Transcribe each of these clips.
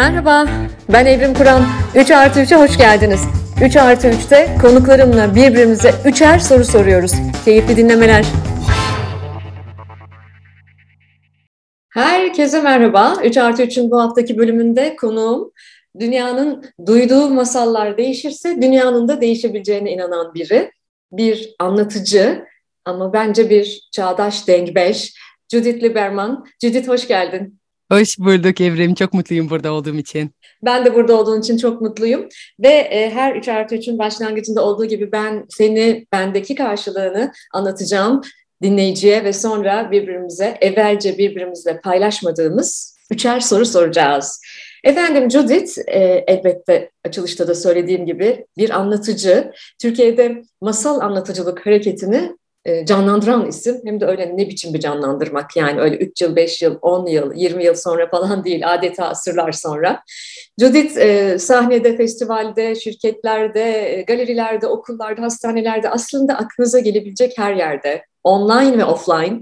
Merhaba, ben Evrim Kur'an. 3 artı 3'e hoş geldiniz. 3 artı 3'te konuklarımla birbirimize üçer soru soruyoruz. Keyifli dinlemeler. Herkese merhaba. 3 artı 3'ün bu haftaki bölümünde konuğum dünyanın duyduğu masallar değişirse dünyanın da değişebileceğine inanan biri. Bir anlatıcı ama bence bir çağdaş dengbeş. Judith Lieberman. Judith hoş geldin. Hoş bulduk Evrim. Çok mutluyum burada olduğum için. Ben de burada olduğun için çok mutluyum. Ve e, her 3 artı 3'ün başlangıcında olduğu gibi ben seni, bendeki karşılığını anlatacağım dinleyiciye ve sonra birbirimize, evvelce birbirimizle paylaşmadığımız üçer soru soracağız. Efendim Judith, e, elbette açılışta da söylediğim gibi bir anlatıcı. Türkiye'de masal anlatıcılık hareketini canlandıran isim hem de öyle ne biçim bir canlandırmak yani öyle 3 yıl, 5 yıl, 10 yıl, 20 yıl sonra falan değil adeta asırlar sonra. Judith e, sahnede, festivalde, şirketlerde, e, galerilerde, okullarda, hastanelerde aslında aklınıza gelebilecek her yerde online ve offline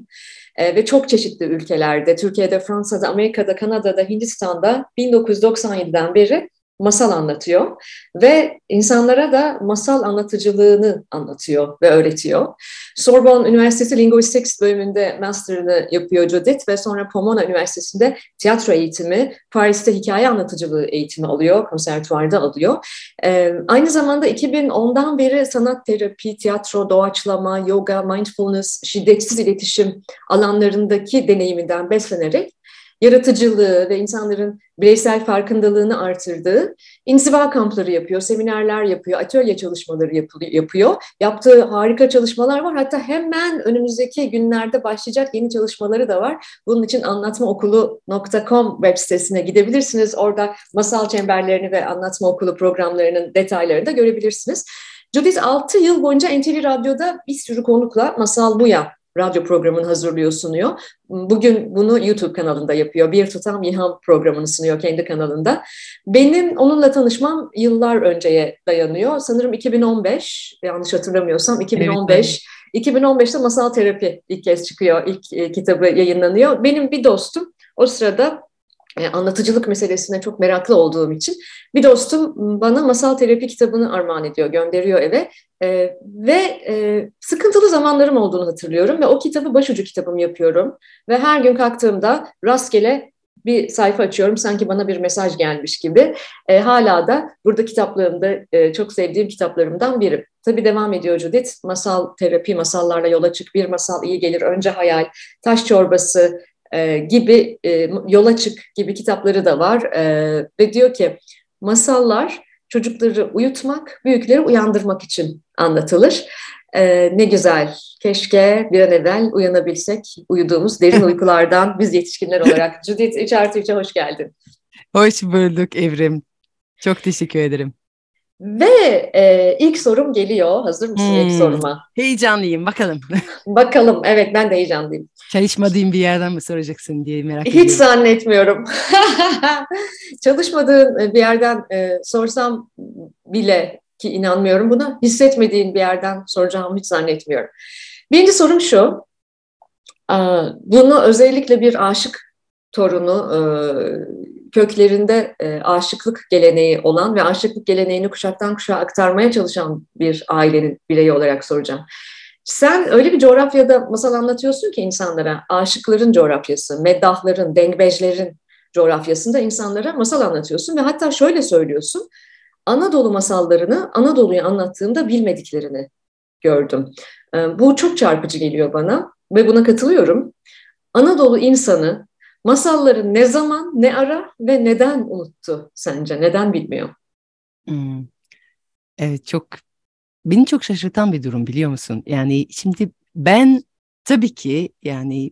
e, ve çok çeşitli ülkelerde, Türkiye'de, Fransa'da, Amerika'da, Kanada'da, Hindistan'da 1997'den beri masal anlatıyor ve insanlara da masal anlatıcılığını anlatıyor ve öğretiyor. Sorbonne Üniversitesi Linguistics bölümünde master'ını yapıyor Judith ve sonra Pomona Üniversitesi'nde tiyatro eğitimi, Paris'te hikaye anlatıcılığı eğitimi alıyor, konservatuvarda alıyor. Ee, aynı zamanda 2010'dan beri sanat terapi, tiyatro, doğaçlama, yoga, mindfulness, şiddetsiz iletişim alanlarındaki deneyiminden beslenerek yaratıcılığı ve insanların bireysel farkındalığını artırdığı inziva kampları yapıyor, seminerler yapıyor, atölye çalışmaları yapıyor. Yaptığı harika çalışmalar var. Hatta hemen önümüzdeki günlerde başlayacak yeni çalışmaları da var. Bunun için anlatmaokulu.com web sitesine gidebilirsiniz. Orada masal çemberlerini ve anlatma okulu programlarının detaylarını da görebilirsiniz. Judith 6 yıl boyunca NTV Radyo'da bir sürü konukla Masal Buya radyo programını hazırlıyor, sunuyor. Bugün bunu YouTube kanalında yapıyor. Bir Tutam İlham programını sunuyor kendi kanalında. Benim onunla tanışmam yıllar önceye dayanıyor. Sanırım 2015, yanlış hatırlamıyorsam 2015. Evet, 2015'te Masal Terapi ilk kez çıkıyor, ilk e, kitabı yayınlanıyor. Benim bir dostum o sırada anlatıcılık meselesine çok meraklı olduğum için bir dostum bana masal terapi kitabını armağan ediyor, gönderiyor eve e, ve e, sıkıntılı zamanlarım olduğunu hatırlıyorum ve o kitabı başucu kitabım yapıyorum ve her gün kalktığımda rastgele bir sayfa açıyorum sanki bana bir mesaj gelmiş gibi. E, hala da burada kitaplığımda e, çok sevdiğim kitaplarımdan biri. Tabii devam ediyor Judith. Masal terapi, masallarla yola çık. Bir masal iyi gelir, önce hayal, taş çorbası, e, gibi e, yola çık gibi kitapları da var e, ve diyor ki masallar çocukları uyutmak, büyükleri uyandırmak için anlatılır. E, ne güzel, keşke bir an evvel uyanabilsek uyuduğumuz derin uykulardan biz yetişkinler olarak. Judith 3 artı 3'e hoş geldin. Hoş bulduk Evrim. Çok teşekkür ederim. Ve e, ilk sorum geliyor. Hazır mısın hmm, ilk soruma? Heyecanlıyım bakalım. bakalım evet ben de heyecanlıyım. Çalışmadığın bir yerden mi soracaksın diye merak Hiç ediyorum. Hiç zannetmiyorum. Çalışmadığın bir yerden e, sorsam bile ki inanmıyorum buna. Hissetmediğin bir yerden soracağımı hiç zannetmiyorum. Birinci sorum şu. Bunu özellikle bir aşık torunu e, köklerinde e, aşıklık geleneği olan ve aşıklık geleneğini kuşaktan kuşağa aktarmaya çalışan bir ailenin bireyi olarak soracağım. Sen öyle bir coğrafyada masal anlatıyorsun ki insanlara, aşıkların coğrafyası, meddahların, dengbejlerin coğrafyasında insanlara masal anlatıyorsun ve hatta şöyle söylüyorsun, Anadolu masallarını Anadolu'yu anlattığımda bilmediklerini gördüm. E, bu çok çarpıcı geliyor bana ve buna katılıyorum. Anadolu insanı Masalları ne zaman, ne ara ve neden unuttu sence? Neden bilmiyor? Hmm. Evet çok beni çok şaşırtan bir durum biliyor musun? Yani şimdi ben tabii ki yani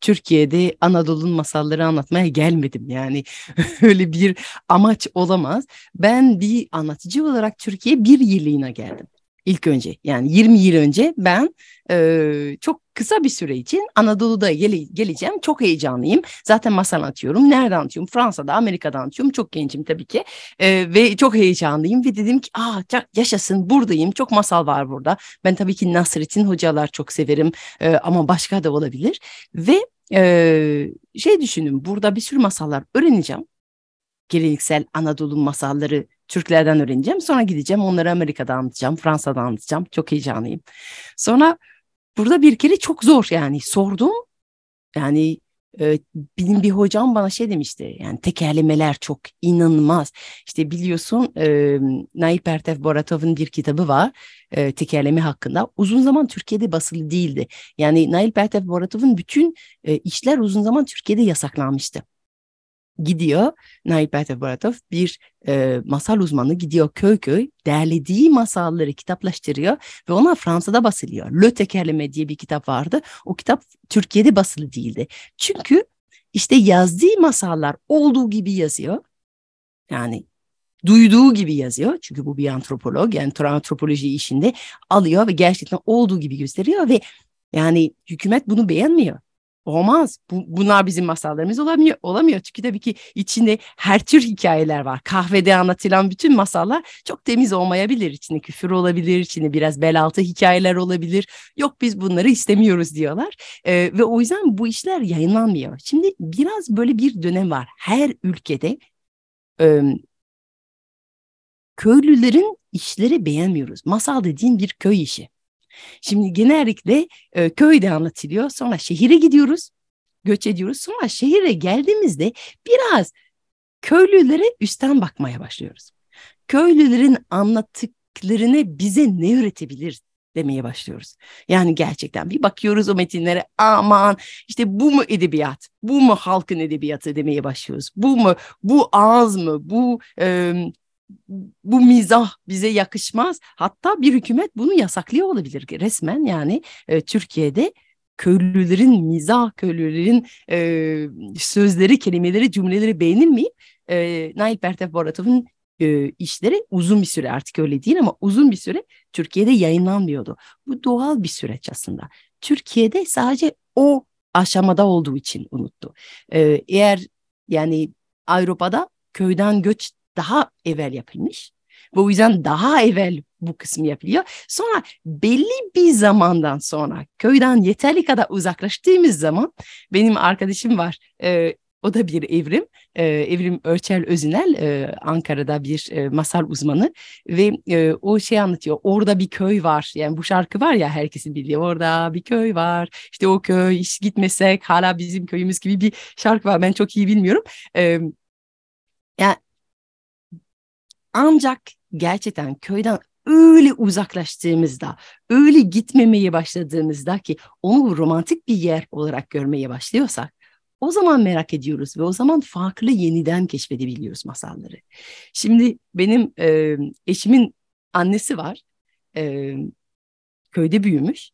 Türkiye'de Anadolu'nun masalları anlatmaya gelmedim. Yani öyle bir amaç olamaz. Ben bir anlatıcı olarak Türkiye bir yıllığına geldim ilk önce. Yani 20 yıl önce ben e, çok kısa bir süre için Anadolu'da gele, geleceğim. Çok heyecanlıyım. Zaten masal anlatıyorum. Nerede anlatıyorum? Fransa'da, Amerika'da anlatıyorum. Çok gencim tabii ki. E, ve çok heyecanlıyım ve dedim ki aa yaşasın buradayım. Çok masal var burada. Ben tabii ki Nasrettin hocalar çok severim. E, ama başka da olabilir. Ve e, şey düşündüm. Burada bir sürü masallar öğreneceğim. geleneksel Anadolu masalları Türklerden öğreneceğim. Sonra gideceğim onları Amerika'da anlatacağım, Fransa'da anlatacağım. Çok heyecanlıyım. Sonra burada bir kere çok zor yani sordum. Yani e, benim bir hocam bana şey demişti yani tekerlemeler çok inanılmaz. İşte biliyorsun e, Nail Pertev Boratov'un bir kitabı var e, tekerleme hakkında. Uzun zaman Türkiye'de basılı değildi. Yani Nail Pertev Boratov'un bütün e, işler uzun zaman Türkiye'de yasaklanmıştı gidiyor Nail Baratov bir e, masal uzmanı gidiyor köy köy derlediği masalları kitaplaştırıyor ve ona Fransa'da basılıyor. Le Tekerleme diye bir kitap vardı. O kitap Türkiye'de basılı değildi. Çünkü işte yazdığı masallar olduğu gibi yazıyor. Yani duyduğu gibi yazıyor. Çünkü bu bir antropolog yani antropoloji işinde alıyor ve gerçekten olduğu gibi gösteriyor ve yani hükümet bunu beğenmiyor. Olmaz. Bu, bunlar bizim masallarımız olamıyor. Olamıyor. Çünkü tabii ki içinde her tür hikayeler var. Kahvede anlatılan bütün masallar çok temiz olmayabilir. İçinde küfür olabilir, içinde biraz bel altı hikayeler olabilir. Yok biz bunları istemiyoruz diyorlar. Ee, ve o yüzden bu işler yayınlanmıyor. Şimdi biraz böyle bir dönem var. Her ülkede e, köylülerin işleri beğenmiyoruz. Masal dediğin bir köy işi. Şimdi genellikle e, köyde anlatılıyor. Sonra şehire gidiyoruz. Göç ediyoruz. Sonra şehire geldiğimizde biraz köylülere üstten bakmaya başlıyoruz. Köylülerin anlattıklarını bize ne üretebilir demeye başlıyoruz. Yani gerçekten bir bakıyoruz o metinlere aman işte bu mu edebiyat, bu mu halkın edebiyatı demeye başlıyoruz. Bu mu, bu ağız mı, bu e, bu mizah bize yakışmaz. Hatta bir hükümet bunu yasaklıyor olabilir resmen yani e, Türkiye'de köylülerin mizah, köylülerin e, sözleri, kelimeleri, cümleleri beğenilmeyip e, Nail Pertev Boratov'un e, işleri uzun bir süre artık öyle değil ama uzun bir süre Türkiye'de yayınlanmıyordu. Bu doğal bir süreç aslında. Türkiye'de sadece o aşamada olduğu için unuttu. E, eğer yani Avrupa'da köyden göç daha evvel yapılmış. Bu yüzden daha evvel bu kısmı yapılıyor. Sonra belli bir zamandan sonra köyden yeterli kadar uzaklaştığımız zaman benim arkadaşım var. E, o da bir evrim. E, evrim Örçel Özünel e, Ankara'da bir e, masal uzmanı ve e, o şey anlatıyor. Orada bir köy var. Yani bu şarkı var ya herkesin bildiği. Orada bir köy var. İşte o köy hiç gitmesek hala bizim köyümüz gibi bir şarkı var. Ben çok iyi bilmiyorum. E, yani ancak gerçekten köyden öyle uzaklaştığımızda, öyle gitmemeye başladığımızda ki onu romantik bir yer olarak görmeye başlıyorsak o zaman merak ediyoruz ve o zaman farklı yeniden keşfedebiliyoruz masalları. Şimdi benim e, eşimin annesi var. E, köyde büyümüş.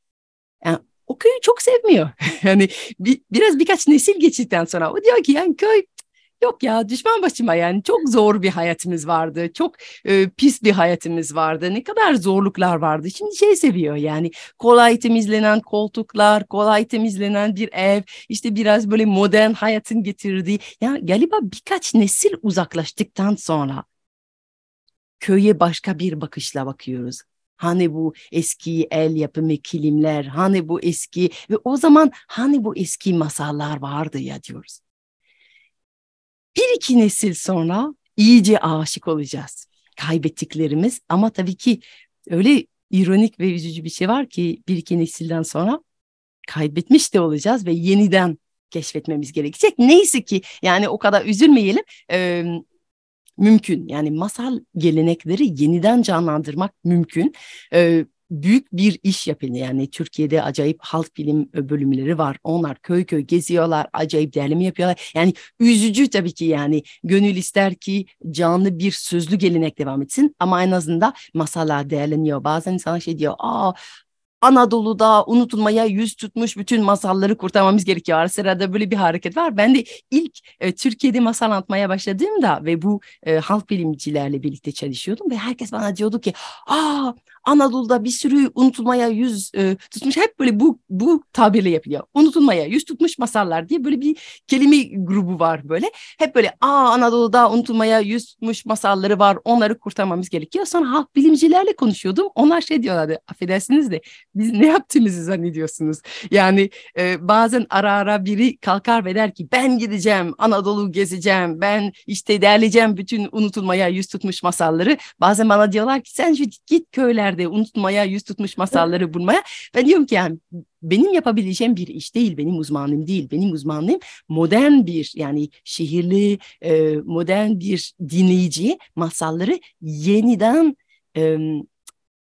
Yani o köyü çok sevmiyor. yani bir, biraz birkaç nesil geçtikten sonra o diyor ki yani köy Yok ya düşman başıma yani çok zor bir hayatımız vardı. Çok e, pis bir hayatımız vardı. Ne kadar zorluklar vardı. Şimdi şey seviyor yani kolay temizlenen koltuklar, kolay temizlenen bir ev, işte biraz böyle modern hayatın getirdiği. Ya galiba birkaç nesil uzaklaştıktan sonra köye başka bir bakışla bakıyoruz. Hani bu eski el yapımı kilimler, hani bu eski ve o zaman hani bu eski masallar vardı ya diyoruz bir iki nesil sonra iyice aşık olacağız. Kaybettiklerimiz ama tabii ki öyle ironik ve üzücü bir şey var ki bir iki nesilden sonra kaybetmiş de olacağız ve yeniden keşfetmemiz gerekecek. Neyse ki yani o kadar üzülmeyelim. Ee, mümkün yani masal gelenekleri yeniden canlandırmak mümkün. Ee, büyük bir iş yapılıyor. Yani Türkiye'de acayip halk bilim bölümleri var. Onlar köy köy geziyorlar, acayip derleme yapıyorlar. Yani üzücü tabii ki yani gönül ister ki canlı bir sözlü gelenek devam etsin ama en azından masallar değerleniyor. Bazen insan şey diyor, aa Anadolu'da unutulmaya yüz tutmuş bütün masalları kurtarmamız gerekiyor. Ara sırada böyle bir hareket var. Ben de ilk e, Türkiye'de masal anlatmaya başladığımda ve bu e, halk bilimcilerle birlikte çalışıyordum ve herkes bana diyordu ki aa Anadolu'da bir sürü unutulmaya yüz e, tutmuş hep böyle bu bu tabirle yapılıyor. Unutulmaya yüz tutmuş masallar diye böyle bir kelime grubu var böyle. Hep böyle aa Anadolu'da unutulmaya yüz tutmuş masalları var onları kurtarmamız gerekiyor. Sonra halk bilimcilerle konuşuyordum. Onlar şey diyorlardı affedersiniz de biz ne yaptığımızı zannediyorsunuz? Yani e, bazen ara ara biri kalkar ve der ki ben gideceğim Anadolu gezeceğim ben işte derleyeceğim bütün unutulmaya yüz tutmuş masalları. Bazen bana diyorlar ki sen git köylerde unutulmaya yüz tutmuş masalları bulmaya. Ben diyorum ki yani benim yapabileceğim bir iş değil, benim uzmanım değil. Benim uzmanlığım modern bir yani şehirli e, modern bir dinleyiciye masalları yeniden e,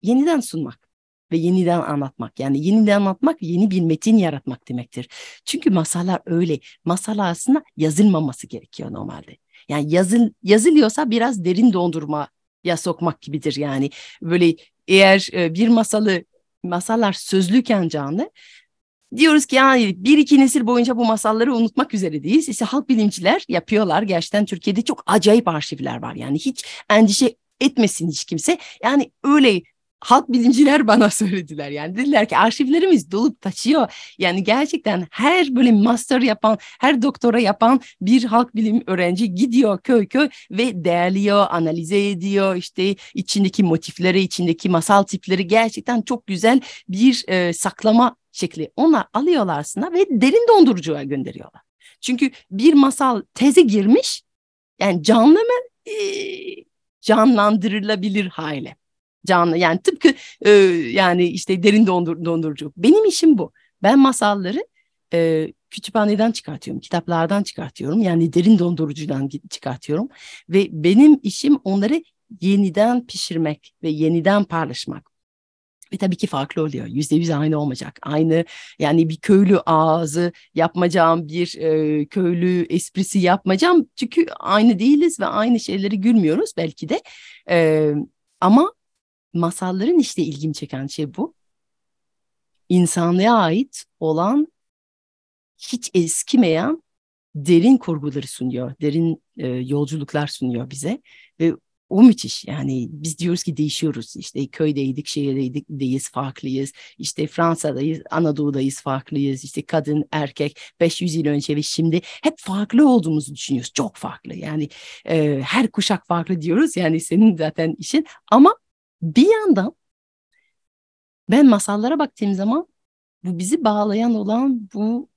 yeniden sunmak ve yeniden anlatmak. Yani yeniden anlatmak yeni bir metin yaratmak demektir. Çünkü masallar öyle. Masallar aslında yazılmaması gerekiyor normalde. Yani yazıl, yazılıyorsa biraz derin dondurma ya sokmak gibidir yani. Böyle eğer e, bir masalı masallar sözlüken canlı diyoruz ki yani bir iki nesil boyunca bu masalları unutmak üzeredeyiz. İşte halk bilimciler yapıyorlar. Gerçekten Türkiye'de çok acayip arşivler var. Yani hiç endişe etmesin hiç kimse. Yani öyle halk bilimciler bana söylediler yani dediler ki arşivlerimiz dolup taşıyor. Yani gerçekten her böyle master yapan, her doktora yapan bir halk bilim öğrenci gidiyor köy köy ve değerliyor, analize ediyor işte içindeki motifleri, içindeki masal tipleri gerçekten çok güzel bir e, saklama şekli. Onlar alıyorlar aslında ve derin dondurucuya gönderiyorlar. Çünkü bir masal teze girmiş yani canlı mı? E, canlandırılabilir hale canlı yani tıpkı e, yani işte derin dondur, dondurucu. Benim işim bu. Ben masalları e, kütüphaneden çıkartıyorum, kitaplardan çıkartıyorum. Yani derin dondurucudan çıkartıyorum ve benim işim onları yeniden pişirmek ve yeniden paylaşmak. Ve tabii ki farklı oluyor. Yüzde yüz aynı olmayacak. Aynı yani bir köylü ağzı yapmayacağım, bir e, köylü esprisi yapmayacağım. Çünkü aynı değiliz ve aynı şeyleri gülmüyoruz belki de. E, ama masalların işte ilgimi çeken şey bu. İnsanlığa ait olan hiç eskimeyen derin kurguları sunuyor, derin e, yolculuklar sunuyor bize. Ve o müthiş. Yani biz diyoruz ki değişiyoruz. İşte köydeydik şehirdeydik deyiz farklıyız. İşte Fransa'dayız Anadolu'dayız farklıyız. İşte kadın erkek 500 yıl önce ve şimdi hep farklı olduğumuzu düşünüyoruz. Çok farklı. Yani e, her kuşak farklı diyoruz. Yani senin zaten işin. Ama bir yandan ben masallara baktığım zaman bu bizi bağlayan olan bu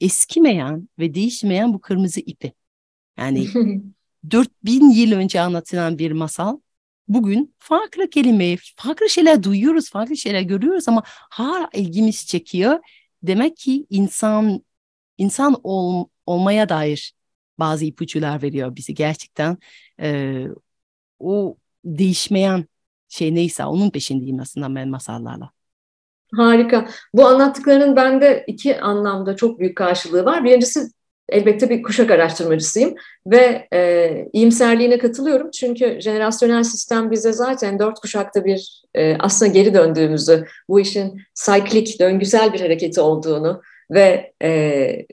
eskimeyen ve değişmeyen bu kırmızı ipi. Yani 4000 yıl önce anlatılan bir masal bugün farklı kelime, farklı şeyler duyuyoruz, farklı şeyler görüyoruz ama hala ilgimizi çekiyor. Demek ki insan insan ol, olmaya dair bazı ipuçlar veriyor bizi gerçekten. E, o değişmeyen şey neyse onun peşindeyim aslında ben masallarla. Harika. Bu anlattıklarının bende iki anlamda çok büyük karşılığı var. Birincisi elbette bir kuşak araştırmacısıyım ve e, iyimserliğine katılıyorum. Çünkü jenerasyonel sistem bize zaten dört kuşakta bir e, aslında geri döndüğümüzü, bu işin cyclic, döngüsel bir hareketi olduğunu ve e,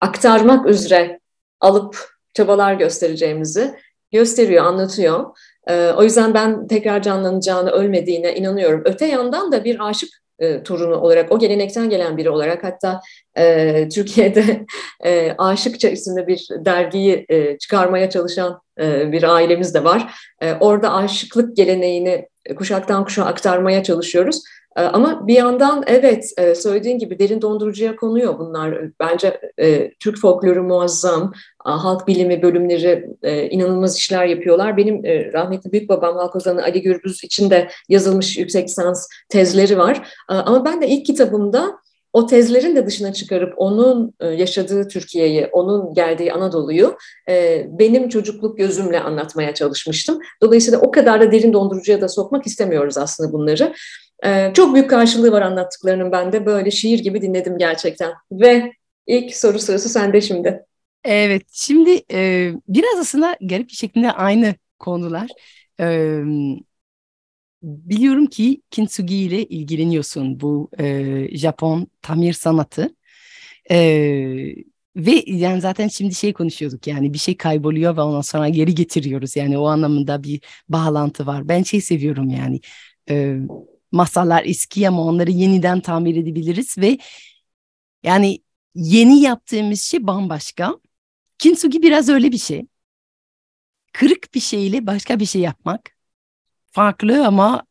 aktarmak üzere alıp çabalar göstereceğimizi gösteriyor, anlatıyor. E, o yüzden ben tekrar canlanacağını, ölmediğine inanıyorum. Öte yandan da bir aşık e, torunu olarak, o gelenekten gelen biri olarak hatta e, Türkiye'de e, Aşıkça isimli bir dergiyi e, çıkarmaya çalışan e, bir ailemiz de var. Orada aşıklık geleneğini kuşaktan kuşağa aktarmaya çalışıyoruz. Ee, ama bir yandan evet e, söylediğin gibi derin dondurucuya konuyor bunlar. Bence e, Türk folkloru muazzam, halk bilimi bölümleri e, inanılmaz işler yapıyorlar. Benim rahmetli büyük babam halk ozanı Ali Gürbüz için de yazılmış yüksek lisans tezleri var. Ama ben de ilk kitabımda o tezlerin de dışına çıkarıp onun yaşadığı Türkiye'yi, onun geldiği Anadolu'yu benim çocukluk gözümle anlatmaya çalışmıştım. Dolayısıyla o kadar da derin dondurucuya da sokmak istemiyoruz aslında bunları. Ee, çok büyük karşılığı var anlattıklarının bende. Böyle şiir gibi dinledim gerçekten. Ve ilk soru sırası sende şimdi. Evet, şimdi e, biraz aslında garip bir şekilde aynı konular. Biliyorum ki kintsugi ile ilgileniyorsun bu e, Japon tamir sanatı. E, ve yani zaten şimdi şey konuşuyorduk yani bir şey kayboluyor ve ondan sonra geri getiriyoruz. Yani o anlamında bir bağlantı var. Ben şey seviyorum yani. E, masallar eski ama onları yeniden tamir edebiliriz ve yani yeni yaptığımız şey bambaşka. Kintsugi biraz öyle bir şey. Kırık bir şeyle başka bir şey yapmak. Farklı ama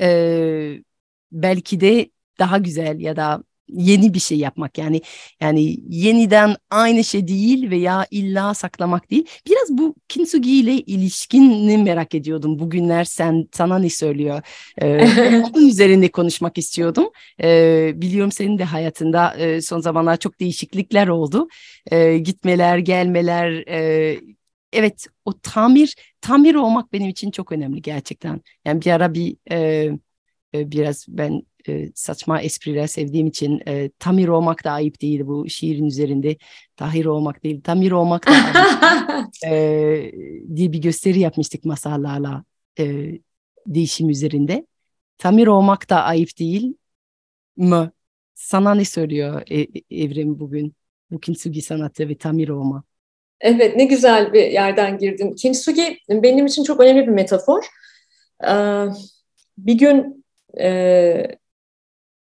e, belki de daha güzel ya da yeni bir şey yapmak yani yani yeniden aynı şey değil veya illa saklamak değil. Biraz bu kintsugi ile ilişkini merak ediyordum. Bugünler sen sana ne söylüyor? Ee, onun üzerinde konuşmak istiyordum. Ee, biliyorum senin de hayatında e, son zamanlar çok değişiklikler oldu. Ee, gitmeler, gelmeler. E, evet o tamir tamir olmak benim için çok önemli gerçekten. Yani bir ara bir e, e biraz ben e, saçma espriler sevdiğim için e, tamir olmak da ayıp değil bu şiirin üzerinde. Tahir olmak değil, tamir olmak da ayıp e, diye bir gösteri yapmıştık masallarla e, değişim üzerinde. Tamir olmak da ayıp değil mi? Sana ne söylüyor e, Evrim bugün? Bu kintsugi sanatı ve tamir olma. Evet ne güzel bir yerden girdin. Kintsugi benim için çok önemli bir metafor. Ee, bir gün e,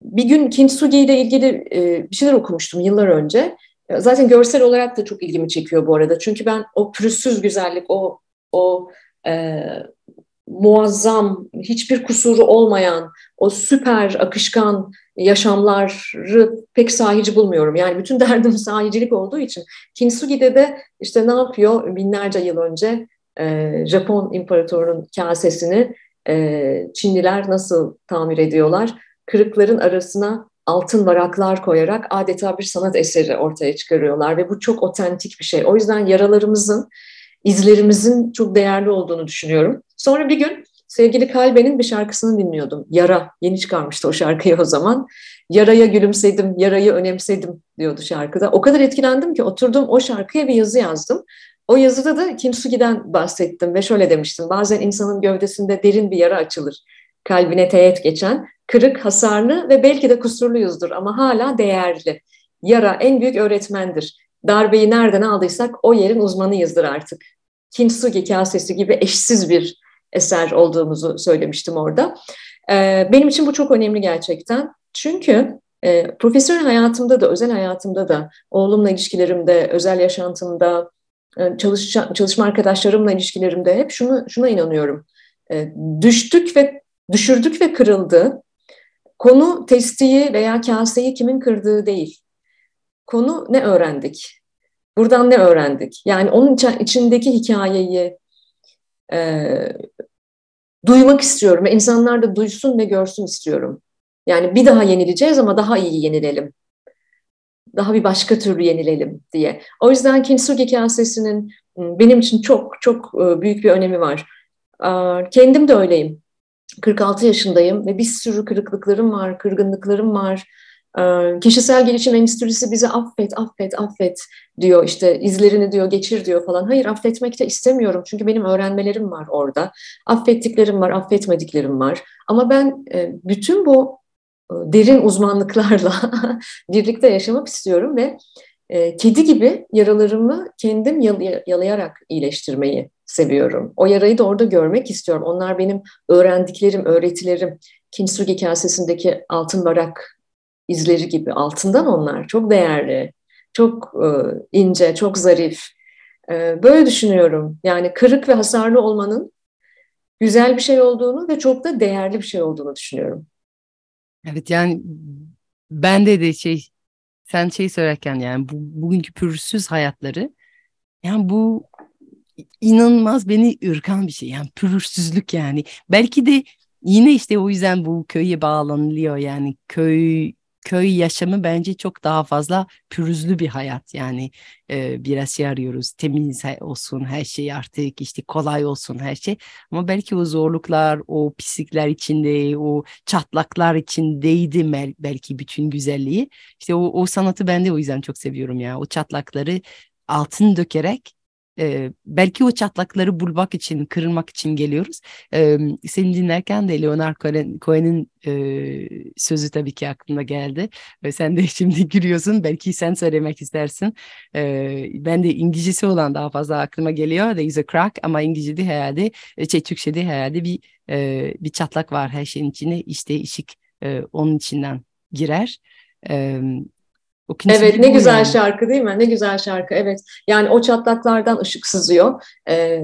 bir gün Kintsugi ile ilgili e, bir şeyler okumuştum yıllar önce. Zaten görsel olarak da çok ilgimi çekiyor bu arada. Çünkü ben o pürüzsüz güzellik, o o e, muazzam, hiçbir kusuru olmayan, o süper akışkan yaşamları pek sahici bulmuyorum. Yani bütün derdim sahicilik olduğu için. Kintsugi'de de işte ne yapıyor binlerce yıl önce e, Japon imparatorunun kasesini e, Çinliler nasıl tamir ediyorlar? kırıkların arasına altın varaklar koyarak adeta bir sanat eseri ortaya çıkarıyorlar ve bu çok otentik bir şey. O yüzden yaralarımızın, izlerimizin çok değerli olduğunu düşünüyorum. Sonra bir gün sevgili Kalbe'nin bir şarkısını dinliyordum. Yara, yeni çıkarmıştı o şarkıyı o zaman. Yaraya gülümsedim, yarayı önemsedim diyordu şarkıda. O kadar etkilendim ki oturdum o şarkıya bir yazı yazdım. O yazıda da Kintsugi'den bahsettim ve şöyle demiştim. Bazen insanın gövdesinde derin bir yara açılır. Kalbine teğet geçen kırık, hasarlı ve belki de kusurluyuzdur ama hala değerli. Yara en büyük öğretmendir. Darbeyi nereden aldıysak o yerin uzmanıyızdır artık. Kintsugi kasesi gibi eşsiz bir eser olduğumuzu söylemiştim orada. Ee, benim için bu çok önemli gerçekten. Çünkü e, profesyonel hayatımda da, özel hayatımda da, oğlumla ilişkilerimde, özel yaşantımda, e, çalış, çalışma arkadaşlarımla ilişkilerimde hep şunu şuna inanıyorum. E, düştük ve düşürdük ve kırıldı. Konu testiyi veya kaseyi kimin kırdığı değil. Konu ne öğrendik? Buradan ne öğrendik? Yani onun içindeki hikayeyi e, duymak istiyorum ve insanlar da duysun ve görsün istiyorum. Yani bir daha yenileceğiz ama daha iyi yenilelim. Daha bir başka türlü yenilelim diye. O yüzden Kintsugi kasesinin benim için çok çok büyük bir önemi var. Kendim de öyleyim. 46 yaşındayım ve bir sürü kırıklıklarım var, kırgınlıklarım var. Ee, kişisel gelişim endüstrisi bize affet, affet, affet diyor işte izlerini diyor geçir diyor falan. Hayır affetmek de istemiyorum çünkü benim öğrenmelerim var orada. Affettiklerim var, affetmediklerim var. Ama ben e, bütün bu e, derin uzmanlıklarla birlikte yaşamak istiyorum ve e, kedi gibi yaralarımı kendim yalayarak iyileştirmeyi seviyorum. O yarayı da orada görmek istiyorum. Onlar benim öğrendiklerim, öğretilerim. Kintsugi kasesindeki altın barak izleri gibi. Altından onlar. Çok değerli, çok e, ince, çok zarif. E, böyle düşünüyorum. Yani kırık ve hasarlı olmanın güzel bir şey olduğunu ve çok da değerli bir şey olduğunu düşünüyorum. Evet yani bende de şey sen şey söylerken yani bu, bugünkü pürüzsüz hayatları yani bu inanılmaz beni ürkan bir şey. Yani pürüzsüzlük yani. Belki de yine işte o yüzden bu köye bağlanılıyor yani köy köy yaşamı bence çok daha fazla pürüzlü bir hayat. Yani e, biraz şey arıyoruz temiz olsun her şey artık işte kolay olsun her şey. Ama belki o zorluklar o pislikler içinde o çatlaklar içindeydi belki bütün güzelliği. İşte o, o sanatı ben de o yüzden çok seviyorum ya. O çatlakları altın dökerek e, belki o çatlakları bulmak için, kırılmak için geliyoruz. E, seni dinlerken de Leonard Cohen'in e, sözü tabii ki aklımda geldi. Ve sen de şimdi gülüyorsun. Belki sen söylemek istersin. E, ben de İngilizcesi olan daha fazla aklıma geliyor. There is a crack ama İngilizce'de herhalde, şey, Türkçe'de herhalde bir e, bir çatlak var her şeyin içine. İşte ışık e, onun içinden girer. E, evet ne güzel yani. şarkı değil mi? Ne güzel şarkı evet. Yani o çatlaklardan ışık sızıyor. Ee,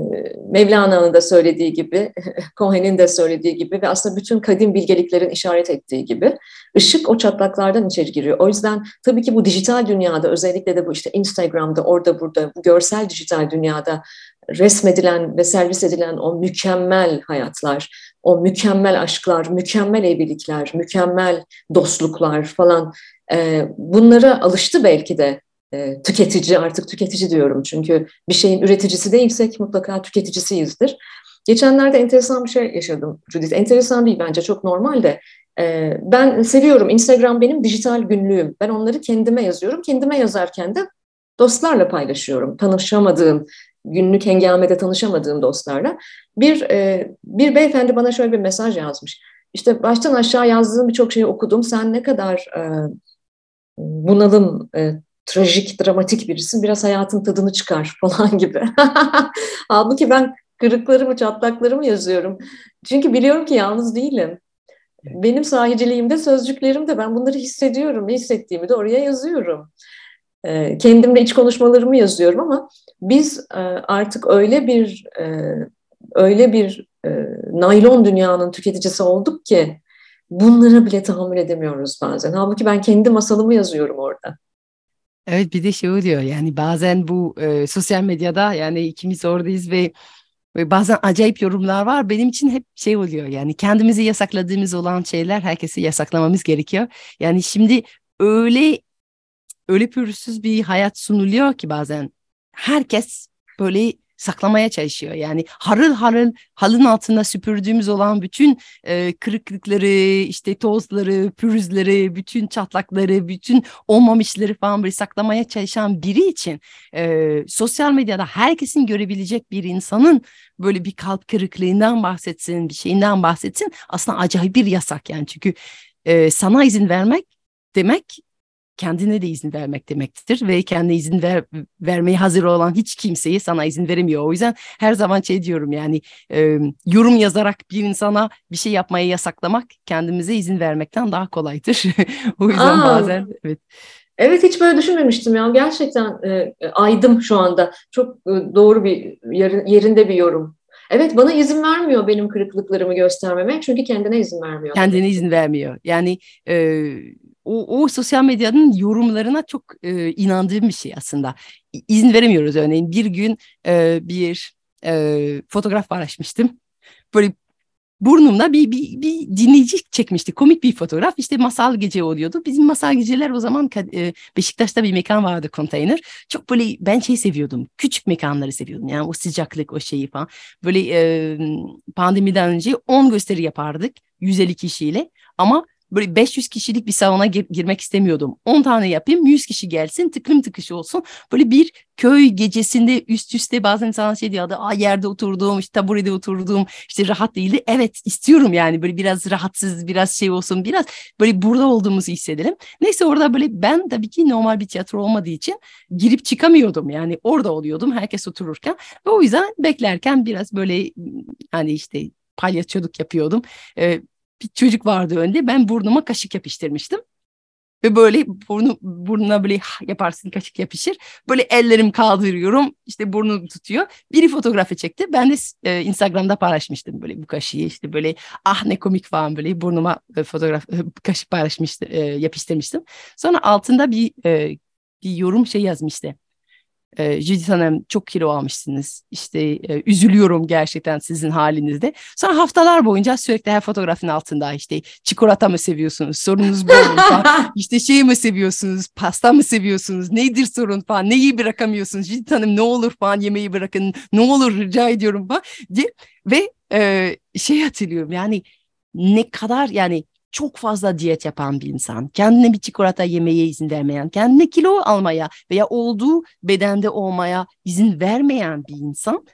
Mevlana'nın da söylediği gibi, Cohen'in de söylediği gibi ve aslında bütün kadim bilgeliklerin işaret ettiği gibi ışık o çatlaklardan içeri giriyor. O yüzden tabii ki bu dijital dünyada özellikle de bu işte Instagram'da orada burada bu görsel dijital dünyada resmedilen ve servis edilen o mükemmel hayatlar, o mükemmel aşklar, mükemmel evlilikler, mükemmel dostluklar falan e, bunlara alıştı belki de e, tüketici artık tüketici diyorum çünkü bir şeyin üreticisi değilsek mutlaka tüketicisiyizdir. Geçenlerde enteresan bir şey yaşadım Judith. Enteresan değil bence çok normal de. E, ben seviyorum Instagram benim dijital günlüğüm. Ben onları kendime yazıyorum. Kendime yazarken de dostlarla paylaşıyorum. Tanışamadığım, günlük hengamede tanışamadığım dostlarla. Bir, e, bir beyefendi bana şöyle bir mesaj yazmış. İşte baştan aşağı yazdığım birçok şeyi okudum. Sen ne kadar e, bunalım, e, trajik, dramatik birisin. Biraz hayatın tadını çıkar falan gibi. Halbuki ben kırıklarımı, çatlaklarımı yazıyorum. Çünkü biliyorum ki yalnız değilim. Benim sahiciliğimde, sözcüklerimde ben bunları hissediyorum. Ne hissettiğimi de oraya yazıyorum. E, kendimle iç konuşmalarımı yazıyorum ama biz e, artık öyle bir e, öyle bir e, naylon dünyanın tüketicisi olduk ki bunlara bile tahammül edemiyoruz bazen. Halbuki ben kendi masalımı yazıyorum orada. Evet bir de şey oluyor yani bazen bu e, sosyal medyada yani ikimiz oradayız ve, ve bazen acayip yorumlar var. Benim için hep şey oluyor yani kendimizi yasakladığımız olan şeyler herkese yasaklamamız gerekiyor. Yani şimdi öyle öyle pürüzsüz bir hayat sunuluyor ki bazen herkes böyle saklamaya çalışıyor. Yani harıl harıl halın altında süpürdüğümüz olan bütün e, kırıklıkları, işte tozları, pürüzleri, bütün çatlakları, bütün olmamışları falan böyle saklamaya çalışan biri için e, sosyal medyada herkesin görebilecek bir insanın böyle bir kalp kırıklığından bahsetsin, bir şeyinden bahsetsin aslında acayip bir yasak yani çünkü e, sana izin vermek demek kendine de izin vermek demektir ve kendine izin ver, vermeye hazır olan hiç kimseyi sana izin veremiyor. O yüzden her zaman şey diyorum yani e, yorum yazarak bir insana bir şey yapmaya yasaklamak kendimize izin vermekten daha kolaydır. o yüzden Aa, bazen evet. Evet hiç böyle düşünmemiştim ya gerçekten e, aydım şu anda çok e, doğru bir yer, yerinde bir yorum. Evet bana izin vermiyor benim kırıklıklarımı göstermeme çünkü kendine izin vermiyor. Kendine izin vermiyor. Yani e, o, o sosyal medyanın yorumlarına çok e, inandığım bir şey aslında. İzin veremiyoruz örneğin. Bir gün e, bir e, fotoğraf paylaşmıştım. Böyle burnumda bir, bir, bir dinleyici çekmişti. Komik bir fotoğraf. İşte masal gece oluyordu. Bizim masal geceler o zaman e, Beşiktaş'ta bir mekan vardı konteyner. Çok böyle ben şey seviyordum. Küçük mekanları seviyordum. Yani o sıcaklık o şeyi falan. Böyle e, pandemiden önce 10 gösteri yapardık. 150 kişiyle. Ama böyle 500 kişilik bir salona gir- girmek istemiyordum. 10 tane yapayım 100 kişi gelsin tıklım tıkış olsun. Böyle bir köy gecesinde üst üste bazen insanlar şey diyordu. Aa yerde oturdum işte taburede oturdum işte rahat değildi. Evet istiyorum yani böyle biraz rahatsız biraz şey olsun biraz böyle burada olduğumuzu hissedelim. Neyse orada böyle ben tabii ki normal bir tiyatro olmadığı için girip çıkamıyordum yani orada oluyordum herkes otururken ve o yüzden beklerken biraz böyle hani işte palyaçoluk yapıyordum. Ee, bir çocuk vardı önde. Ben burnuma kaşık yapıştırmıştım. Ve böyle burnu, burnuna böyle yaparsın kaşık yapışır. Böyle ellerim kaldırıyorum. işte burnum tutuyor. Biri fotoğrafı çekti. Ben de e, Instagram'da paylaşmıştım böyle bu kaşığı. işte böyle ah ne komik falan böyle burnuma e, fotoğraf e, kaşık paylaşmıştım. E, yapıştırmıştım. Sonra altında bir e, bir yorum şey yazmıştı e, Judith Hanım çok kilo almışsınız. İşte e, üzülüyorum gerçekten sizin halinizde. Sonra haftalar boyunca sürekli her fotoğrafın altında işte çikolata mı seviyorsunuz? Sorunuz bu mu işte şey mi seviyorsunuz? Pasta mı seviyorsunuz? Nedir sorun falan? Neyi bırakamıyorsunuz? Judith Hanım ne olur falan yemeği bırakın. Ne olur rica ediyorum falan. Diye. Ve e, şey hatırlıyorum yani ne kadar yani çok fazla diyet yapan bir insan, kendine bir çikolata yemeye izin vermeyen, kendine kilo almaya veya olduğu bedende olmaya izin vermeyen bir insan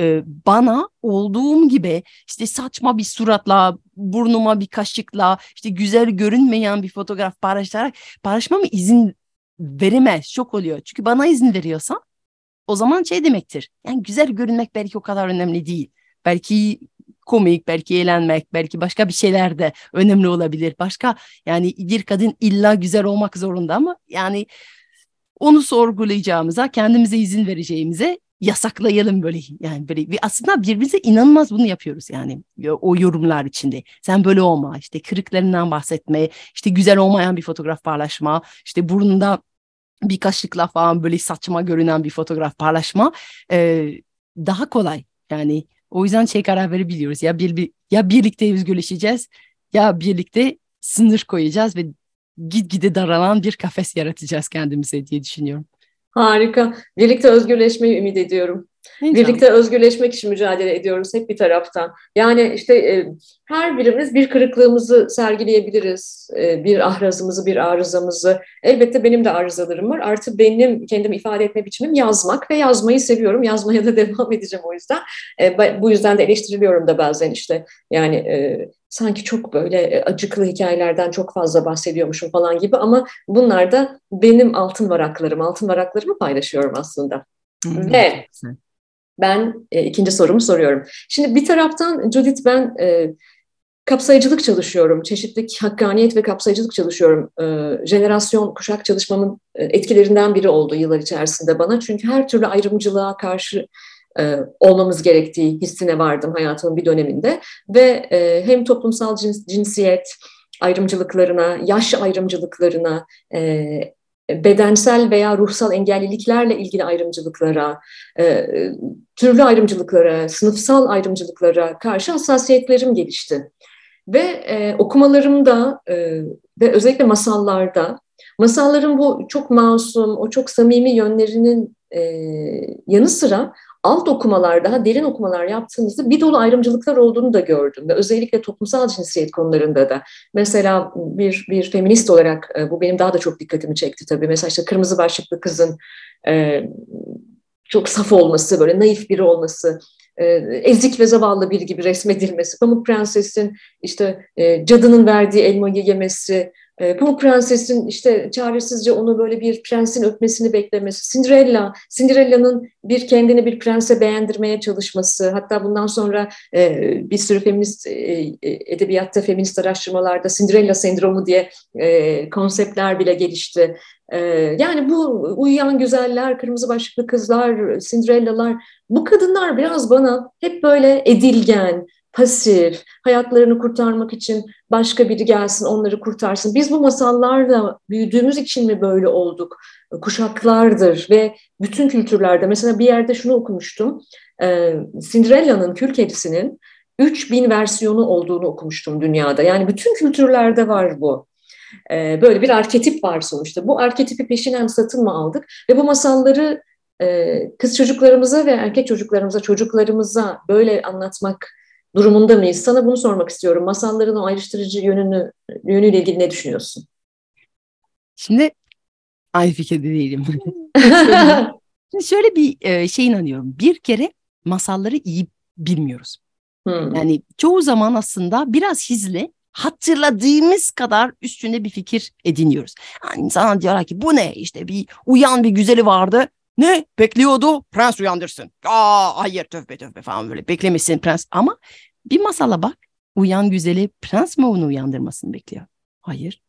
e, bana olduğum gibi işte saçma bir suratla, burnuma bir kaşıkla, işte güzel görünmeyen bir fotoğraf paylaşarak paylaşmama izin veremez. Çok oluyor. Çünkü bana izin veriyorsa o zaman şey demektir. Yani güzel görünmek belki o kadar önemli değil. Belki komik, belki eğlenmek, belki başka bir şeyler de önemli olabilir. Başka yani bir kadın illa güzel olmak zorunda ama yani onu sorgulayacağımıza, kendimize izin vereceğimize yasaklayalım böyle yani böyle bir aslında birbirimize inanılmaz bunu yapıyoruz yani o yorumlar içinde. Sen böyle olma işte kırıklarından bahsetme işte güzel olmayan bir fotoğraf paylaşma işte burnunda bir kaşıkla falan böyle saçma görünen bir fotoğraf paylaşma e, daha kolay yani o yüzden şey karar verebiliyoruz ya bir, bir ya birlikte özgürleşeceğiz ya birlikte sınır koyacağız ve gitgide daralan bir kafes yaratacağız kendimize diye düşünüyorum. Harika. Birlikte özgürleşmeyi ümit ediyorum. İnşallah. Birlikte özgürleşmek için mücadele ediyoruz hep bir taraftan. Yani işte e, her birimiz bir kırıklığımızı sergileyebiliriz. E, bir ahrazımızı, bir arızamızı. Elbette benim de arızalarım var. Artı benim kendimi ifade etme biçimim yazmak ve yazmayı seviyorum. Yazmaya da devam edeceğim o yüzden. E, bu yüzden de eleştiriliyorum da bazen işte. Yani e, sanki çok böyle e, acıklı hikayelerden çok fazla bahsediyormuşum falan gibi ama bunlar da benim altın varaklarım, altın varaklarımı paylaşıyorum aslında. Hmm, Ve ben e, ikinci sorumu soruyorum. Şimdi bir taraftan Judith ben e, kapsayıcılık çalışıyorum. Çeşitlilik, hakkaniyet ve kapsayıcılık çalışıyorum. E, jenerasyon, kuşak çalışmamın e, etkilerinden biri oldu yıllar içerisinde bana. Çünkü her türlü ayrımcılığa karşı e, olmamız gerektiği hissine vardım hayatımın bir döneminde. Ve e, hem toplumsal cins, cinsiyet ayrımcılıklarına, yaş ayrımcılıklarına, e, bedensel veya ruhsal engelliliklerle ilgili ayrımcılıklara, e, türlü ayrımcılıklara, sınıfsal ayrımcılıklara karşı hassasiyetlerim gelişti. Ve e, okumalarımda e, ve özellikle masallarda, masalların bu çok masum, o çok samimi yönlerinin e, yanı sıra alt okumalar, daha derin okumalar yaptığımızda bir dolu ayrımcılıklar olduğunu da gördüm. Ve özellikle toplumsal cinsiyet konularında da. Mesela bir, bir feminist olarak e, bu benim daha da çok dikkatimi çekti tabii. Mesela işte kırmızı başlıklı kızın e, çok saf olması, böyle naif biri olması, e, ezik ve zavallı biri gibi resmedilmesi, Pamuk Prenses'in işte cadının verdiği elmayı yemesi, Pamuk Prenses'in işte çaresizce onu böyle bir prensin öpmesini beklemesi, Cinderella, Cinderella'nın bir kendini bir prense beğendirmeye çalışması, hatta bundan sonra e, bir sürü feminist e, e edebiyatta, feminist araştırmalarda Cinderella sendromu diye e, konseptler bile gelişti. E, yani bu uyuyan güzeller, kırmızı başlıklı kızlar, Cinderella'lar, bu kadınlar biraz bana hep böyle edilgen, pasif, hayatlarını kurtarmak için başka biri gelsin onları kurtarsın. Biz bu masallarla büyüdüğümüz için mi böyle olduk? Kuşaklardır ve bütün kültürlerde mesela bir yerde şunu okumuştum. Ee, Cinderella'nın kül kedisinin 3000 versiyonu olduğunu okumuştum dünyada. Yani bütün kültürlerde var bu. Ee, böyle bir arketip var sonuçta. Bu arketipi peşinen satın mı aldık? Ve bu masalları e, kız çocuklarımıza ve erkek çocuklarımıza, çocuklarımıza böyle anlatmak durumunda mıyız? Sana bunu sormak istiyorum. Masalların o ayrıştırıcı yönünü yönüyle ilgili ne düşünüyorsun? Şimdi aynı fikirde değilim. Şimdi şöyle bir e, şey inanıyorum. Bir kere masalları iyi bilmiyoruz. Hmm. Yani çoğu zaman aslında biraz hizli hatırladığımız kadar üstünde bir fikir ediniyoruz. Yani insana diyorlar ki bu ne işte bir uyan bir güzeli vardı ne? Bekliyordu. Prens uyandırsın. Aa hayır tövbe tövbe falan böyle. Beklemesin prens. Ama bir masala bak. Uyan güzeli prens mi onu uyandırmasını bekliyor? Hayır.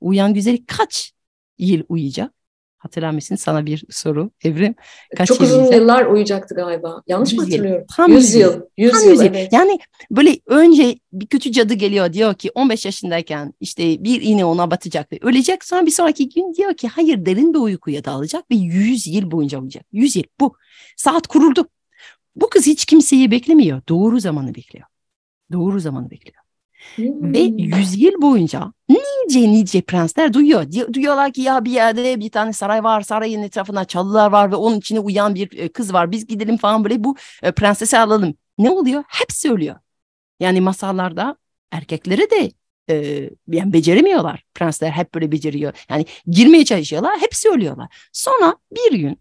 Uyan güzeli kaç yıl uyuyacak? Hatırlar mısın sana bir soru Evrim? Kaç Çok uzun yıl yıllar uyuyacaktı galiba. Yanlış mı hatırlıyorum? Tam 100 yıl. 100 Tam yıl, evet. Yani böyle önce bir kötü cadı geliyor diyor ki 15 yaşındayken işte bir iğne ona batacak ve ölecek. Sonra bir sonraki gün diyor ki hayır derin bir uykuya dalacak ve 100 yıl boyunca uyuyacak. 100 yıl bu. Saat kuruldu. Bu kız hiç kimseyi beklemiyor. Doğru zamanı bekliyor. Doğru zamanı bekliyor. Hmm. Ve yüzyıl boyunca nice nice prensler duyuyor. Duyuyorlar ki ya bir yerde bir tane saray var. Sarayın etrafında çalılar var ve onun içine uyan bir e, kız var. Biz gidelim falan böyle bu e, prensesi alalım. Ne oluyor? Hepsi ölüyor. Yani masallarda erkekleri de e, yani beceremiyorlar. Prensler hep böyle beceriyor. Yani girmeye çalışıyorlar. Hepsi ölüyorlar. Sonra bir gün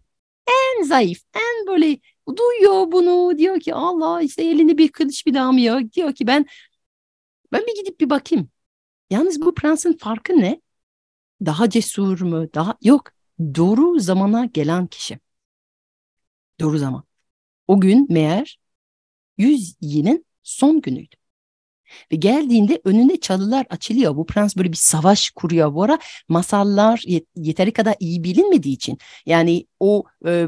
en zayıf, en böyle duyuyor bunu. Diyor ki Allah işte elini bir kılıç bir damıyor. Diyor ki ben ben bir gidip bir bakayım. Yalnız bu prensin farkı ne? Daha cesur mu? Daha yok. Doğru zamana gelen kişi. Doğru zaman. O gün meğer yüz yılın Son günüydü. Ve geldiğinde önünde çalılar açılıyor. Bu prens böyle bir savaş kuruyor. Bu ara masallar yeteri kadar iyi bilinmediği için. Yani o e,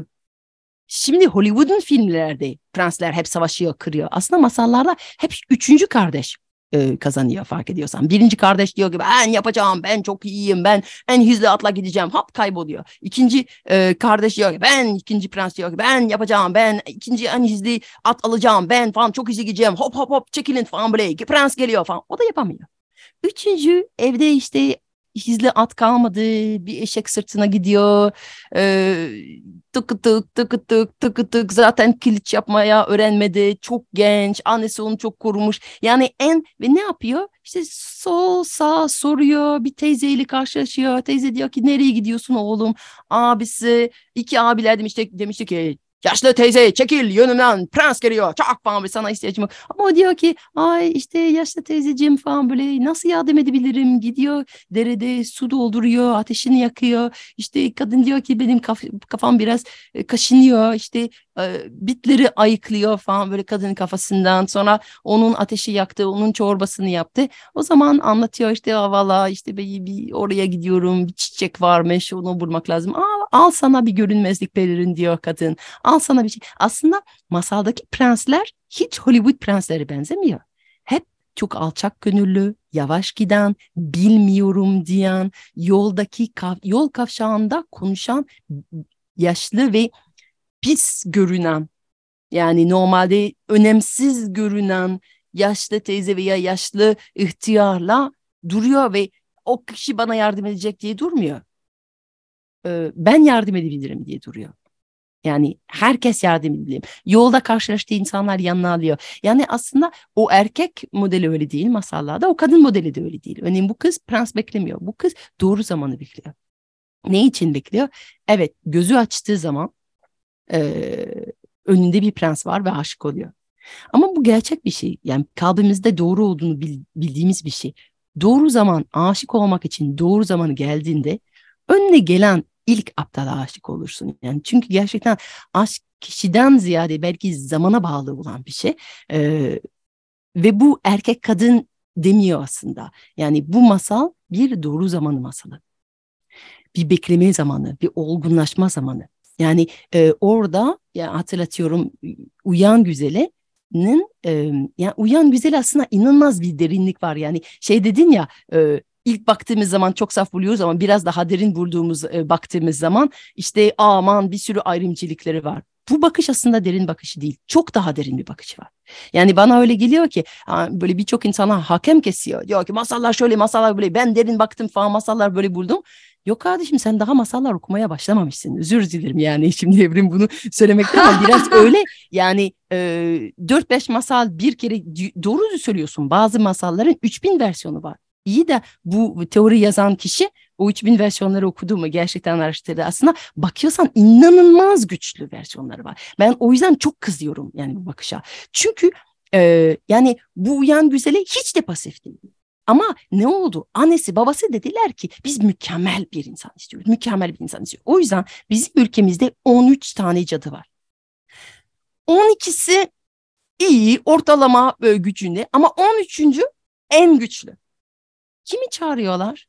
şimdi Hollywood'un filmlerde prensler hep savaşıyor, kırıyor. Aslında masallarda hep üçüncü kardeş e, kazanıyor fark ediyorsan. Birinci kardeş diyor ki ben yapacağım, ben çok iyiyim, ben en hızlı atla gideceğim. Hop kayboluyor. İkinci e, kardeş diyor ki ben, ikinci prens diyor ki ben yapacağım, ben ikinci en hızlı at alacağım, ben falan çok hızlı gideceğim. Hop hop hop çekilin falan böyle. Prens geliyor falan. O da yapamıyor. Üçüncü evde işte hizli at kalmadı. Bir eşek sırtına gidiyor. Ee, tık tık tık tık tık tık zaten kiliç yapmaya öğrenmedi. Çok genç. Annesi onu çok korumuş. Yani en ve ne yapıyor? İşte sol sağ soruyor. Bir teyzeyle karşılaşıyor. Teyze diyor ki nereye gidiyorsun oğlum? Abisi iki abiler demişti, demişti ki Yaşlı teyze çekil yönümden prens geliyor çok falan bir sana ihtiyacım yok. Ama o diyor ki ay işte yaşlı teyzeciğim falan böyle nasıl yardım edebilirim gidiyor derede su dolduruyor ateşini yakıyor. İşte kadın diyor ki benim kaf kafam biraz e, kaşınıyor işte bitleri ayıklıyor falan böyle kadının kafasından sonra onun ateşi yaktı onun çorbasını yaptı. O zaman anlatıyor işte valla işte bir, bir oraya gidiyorum bir çiçek varmış onu bulmak lazım. Aa, al sana bir görünmezlik pelerin diyor kadın. Al sana bir şey. Aslında masaldaki prensler hiç Hollywood prensleri benzemiyor. Hep çok alçak gönüllü, yavaş giden, bilmiyorum diyen, yoldaki yol kavşağında konuşan yaşlı ve pis görünen yani normalde önemsiz görünen yaşlı teyze veya yaşlı ihtiyarla duruyor ve o kişi bana yardım edecek diye durmuyor. Ee, ben yardım edebilirim diye duruyor. Yani herkes yardım edebilir. Yolda karşılaştığı insanlar yanına alıyor. Yani aslında o erkek modeli öyle değil masallarda. O kadın modeli de öyle değil. Örneğin bu kız prens beklemiyor. Bu kız doğru zamanı bekliyor. Ne için bekliyor? Evet gözü açtığı zaman e, önünde bir prens var ve aşık oluyor. Ama bu gerçek bir şey. Yani kalbimizde doğru olduğunu bildiğimiz bir şey. Doğru zaman aşık olmak için doğru zamanı geldiğinde önüne gelen ilk aptala aşık olursun. Yani çünkü gerçekten aşk kişiden ziyade belki zamana bağlı olan bir şey. Ee, ve bu erkek kadın demiyor aslında. Yani bu masal bir doğru zamanı masalı. Bir bekleme zamanı, bir olgunlaşma zamanı. Yani e, orada ya hatırlatıyorum uyan güzelinin e, yani uyan güzel aslında inanılmaz bir derinlik var. Yani şey dedin ya e, ilk baktığımız zaman çok saf buluyoruz ama biraz daha derin bulduğumuz e, baktığımız zaman işte aman bir sürü ayrımcılıkları var. Bu bakış aslında derin bakışı değil. Çok daha derin bir bakışı var. Yani bana öyle geliyor ki böyle birçok insana hakem kesiyor. Diyor ki masallar şöyle masallar böyle ben derin baktım falan masallar böyle buldum. Yok kardeşim sen daha masallar okumaya başlamamışsın. Özür dilerim yani şimdi Evrim bunu söylemekten ama biraz öyle yani e, 4-5 masal bir kere doğru söylüyorsun. Bazı masalların 3000 versiyonu var. İyi de bu teori yazan kişi o 3000 versiyonları okudu mu gerçekten araştırdı. Aslında bakıyorsan inanılmaz güçlü versiyonları var. Ben o yüzden çok kızıyorum yani bu bakışa. Çünkü e, yani bu uyan güzeli hiç de pasif değil. Ama ne oldu? Annesi babası dediler ki biz mükemmel bir insan istiyoruz. Mükemmel bir insan istiyoruz. O yüzden bizim ülkemizde 13 tane cadı var. 12'si iyi ortalama gücünde ama 13. en güçlü. Kimi çağırıyorlar?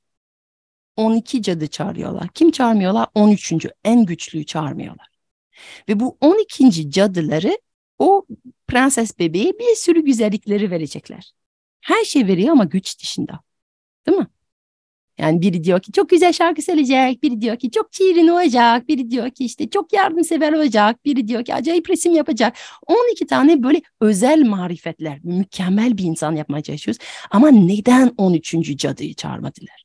12 cadı çağırıyorlar. Kim çağırmıyorlar? 13. en güçlüyü çağırmıyorlar. Ve bu 12. cadıları o prenses bebeğe bir sürü güzellikleri verecekler. Her şey veriyor ama güç dışında. Değil mi? Yani biri diyor ki çok güzel şarkı söyleyecek, biri diyor ki çok şirin olacak, biri diyor ki işte çok yardımsever olacak, biri diyor ki acayip resim yapacak. 12 tane böyle özel marifetler, mükemmel bir insan yapmaya çalışıyoruz. Ama neden 13. cadıyı çağırmadılar?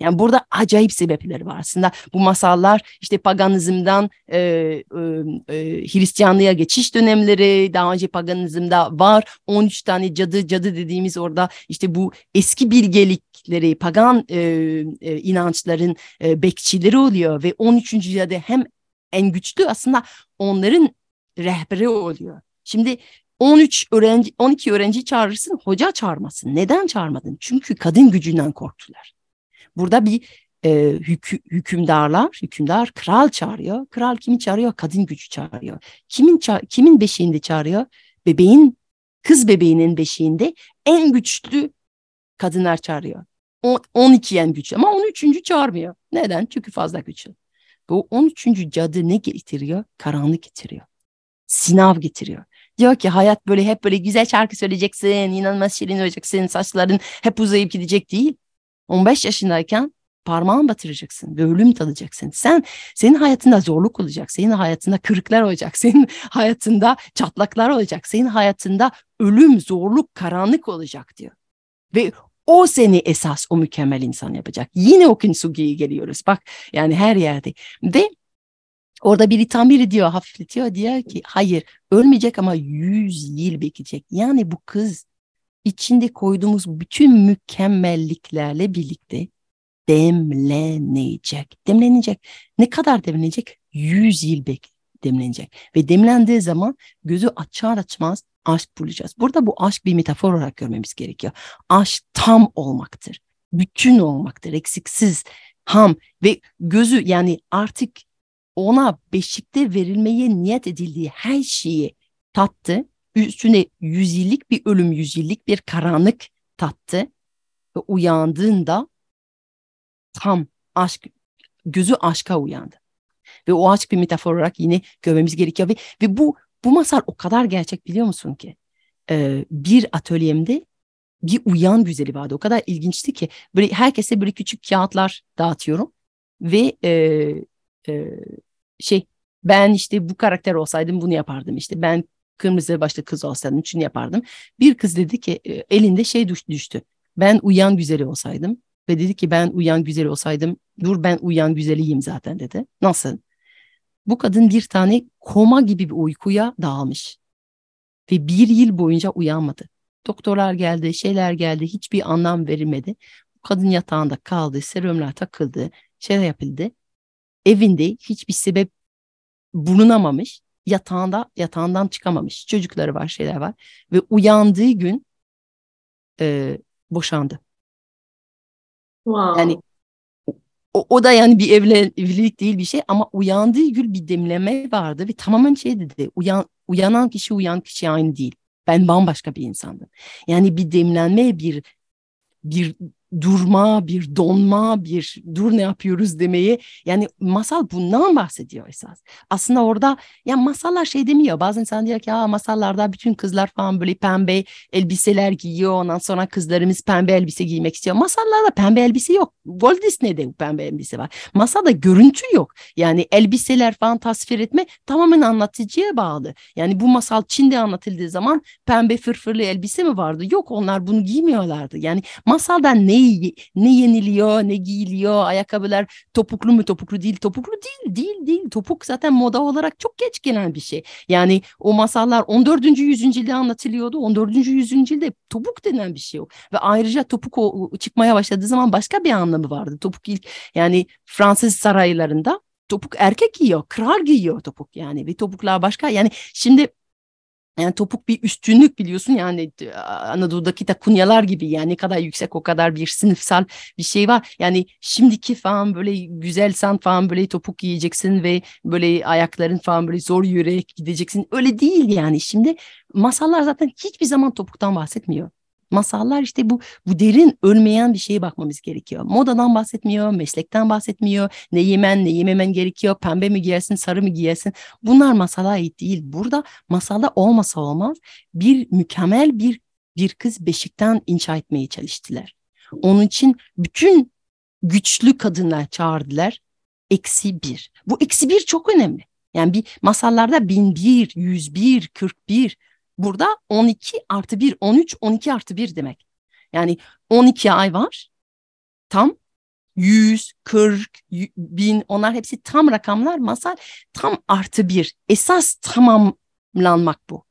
Yani burada acayip sebepleri var aslında. Bu masallar işte paganizmden e, e, e, Hristiyanlığa geçiş dönemleri daha önce paganizmde var. 13 tane cadı cadı dediğimiz orada işte bu eski bilgelikleri pagan e, e, inançların e, bekçileri oluyor ve 13. cadı hem en güçlü aslında onların rehberi oluyor. Şimdi 13 öğrenci 12 öğrenci çağırırsın hoca çağırmasın. Neden çağırmadın? Çünkü kadın gücünden korktular. Burada bir e, hükü, hükümdarlar, hükümdar kral çağırıyor. Kral kimi çağırıyor? Kadın gücü çağırıyor. Kimin ça kimin beşiğinde çağırıyor? Bebeğin kız bebeğinin beşiğinde en güçlü kadınlar çağırıyor. 12 en güçlü ama 13. çağırmıyor. Neden? Çünkü fazla güçlü. Bu 13. cadı ne getiriyor? Karanlık getiriyor. Sınav getiriyor. Diyor ki hayat böyle hep böyle güzel şarkı söyleyeceksin, inanılmaz şirin olacaksın, saçların hep uzayıp gidecek değil. 15 yaşındayken parmağın batıracaksın ve ölüm tadacaksın. Sen senin hayatında zorluk olacak, senin hayatında kırıklar olacak, senin hayatında çatlaklar olacak, senin hayatında ölüm, zorluk, karanlık olacak diyor. Ve o seni esas o mükemmel insan yapacak. Yine o Kintsugi'ye geliyoruz. Bak yani her yerde. Ve orada biri tam biri diyor hafifletiyor diyor ki hayır ölmeyecek ama yüz yıl bekleyecek. Yani bu kız içinde koyduğumuz bütün mükemmelliklerle birlikte demlenecek. Demlenecek. Ne kadar demlenecek? Yüz yıl bek demlenecek. Ve demlendiği zaman gözü açar açmaz aşk bulacağız. Burada bu aşk bir metafor olarak görmemiz gerekiyor. Aşk tam olmaktır. Bütün olmaktır. Eksiksiz, ham ve gözü yani artık ona beşikte verilmeye niyet edildiği her şeyi tattı. Üstüne yüzyıllık bir ölüm, yüzyıllık bir karanlık tattı. Ve uyandığında tam aşk, gözü aşka uyandı. Ve o aşk bir metafor olarak yine görmemiz gerekiyor. Ve, ve bu bu masal o kadar gerçek biliyor musun ki? Ee, bir atölyemde bir uyan güzeli vardı. O kadar ilginçti ki böyle herkese böyle küçük kağıtlar dağıtıyorum ve e, e, şey ben işte bu karakter olsaydım bunu yapardım işte ben kırmızı başlı kız olsaydım şunu yapardım. Bir kız dedi ki e, elinde şey düştü. Ben uyan güzeli olsaydım ve dedi ki ben uyan güzeli olsaydım dur ben uyan güzeliyim zaten dedi. Nasıl? Bu kadın bir tane koma gibi bir uykuya dağılmış. Ve bir yıl boyunca uyanmadı. Doktorlar geldi, şeyler geldi, hiçbir anlam verilmedi. Bu kadın yatağında kaldı, serumlar takıldı, şey yapıldı. Evinde hiçbir sebep bulunamamış. Yatağında, yatağından çıkamamış. Çocukları var, şeyler var. Ve uyandığı gün e, boşandı. Wow. Yani o, o da yani bir evlen, evlilik değil bir şey ama uyandığı gün bir demleme vardı ve tamamen şey dedi uyan, uyanan kişi uyan kişi aynı değil. Ben bambaşka bir insandım. Yani bir demlenme bir bir durma, bir donma, bir dur ne yapıyoruz demeye. Yani masal bundan bahsediyor esas. Aslında orada ya masallar şey demiyor. Bazen insan diyor ki ya masallarda bütün kızlar falan böyle pembe elbiseler giyiyor. Ondan sonra kızlarımız pembe elbise giymek istiyor. Masallarda pembe elbise yok. Walt Disney'de pembe elbise var. Masada görüntü yok. Yani elbiseler falan tasvir etme tamamen anlatıcıya bağlı. Yani bu masal Çin'de anlatıldığı zaman pembe fırfırlı elbise mi vardı? Yok onlar bunu giymiyorlardı. Yani masalda ne ne yeniliyor, ne giyiliyor, ayakkabılar topuklu mu topuklu değil, topuklu değil, değil, değil. Topuk zaten moda olarak çok geç gelen bir şey. Yani o masallar 14. yüzyılda anlatılıyordu. 14. yüzyılda topuk denen bir şey o. Ve ayrıca topuk o, çıkmaya başladığı zaman başka bir anlamı vardı. Topuk ilk yani Fransız saraylarında topuk erkek giyiyor, kral giyiyor topuk yani. Ve topuklar başka yani şimdi yani topuk bir üstünlük biliyorsun yani Anadolu'daki takunyalar gibi yani ne kadar yüksek o kadar bir sınıfsal bir şey var. Yani şimdiki falan böyle güzel san falan böyle topuk giyeceksin ve böyle ayakların falan böyle zor yürüyerek gideceksin. Öyle değil yani şimdi masallar zaten hiçbir zaman topuktan bahsetmiyor. Masallar işte bu bu derin ölmeyen bir şeye bakmamız gerekiyor. Modadan bahsetmiyor, meslekten bahsetmiyor. Ne yemen, ne yememen gerekiyor. Pembe mi giyersin, sarı mı giyersin? Bunlar masala ait değil. Burada masada olmasa olmaz bir mükemmel bir bir kız beşikten inşa etmeye çalıştılar. Onun için bütün güçlü kadınlar çağırdılar. Eksi bir. Bu eksi bir çok önemli. Yani bir masallarda bin bir, yüz bir, kırk bir Burada 12 artı 1, 13, 12 artı 1 demek. Yani 12 ay var. Tam 100, 40, 1000 onlar hepsi tam rakamlar masal tam artı 1. Esas tamamlanmak bu.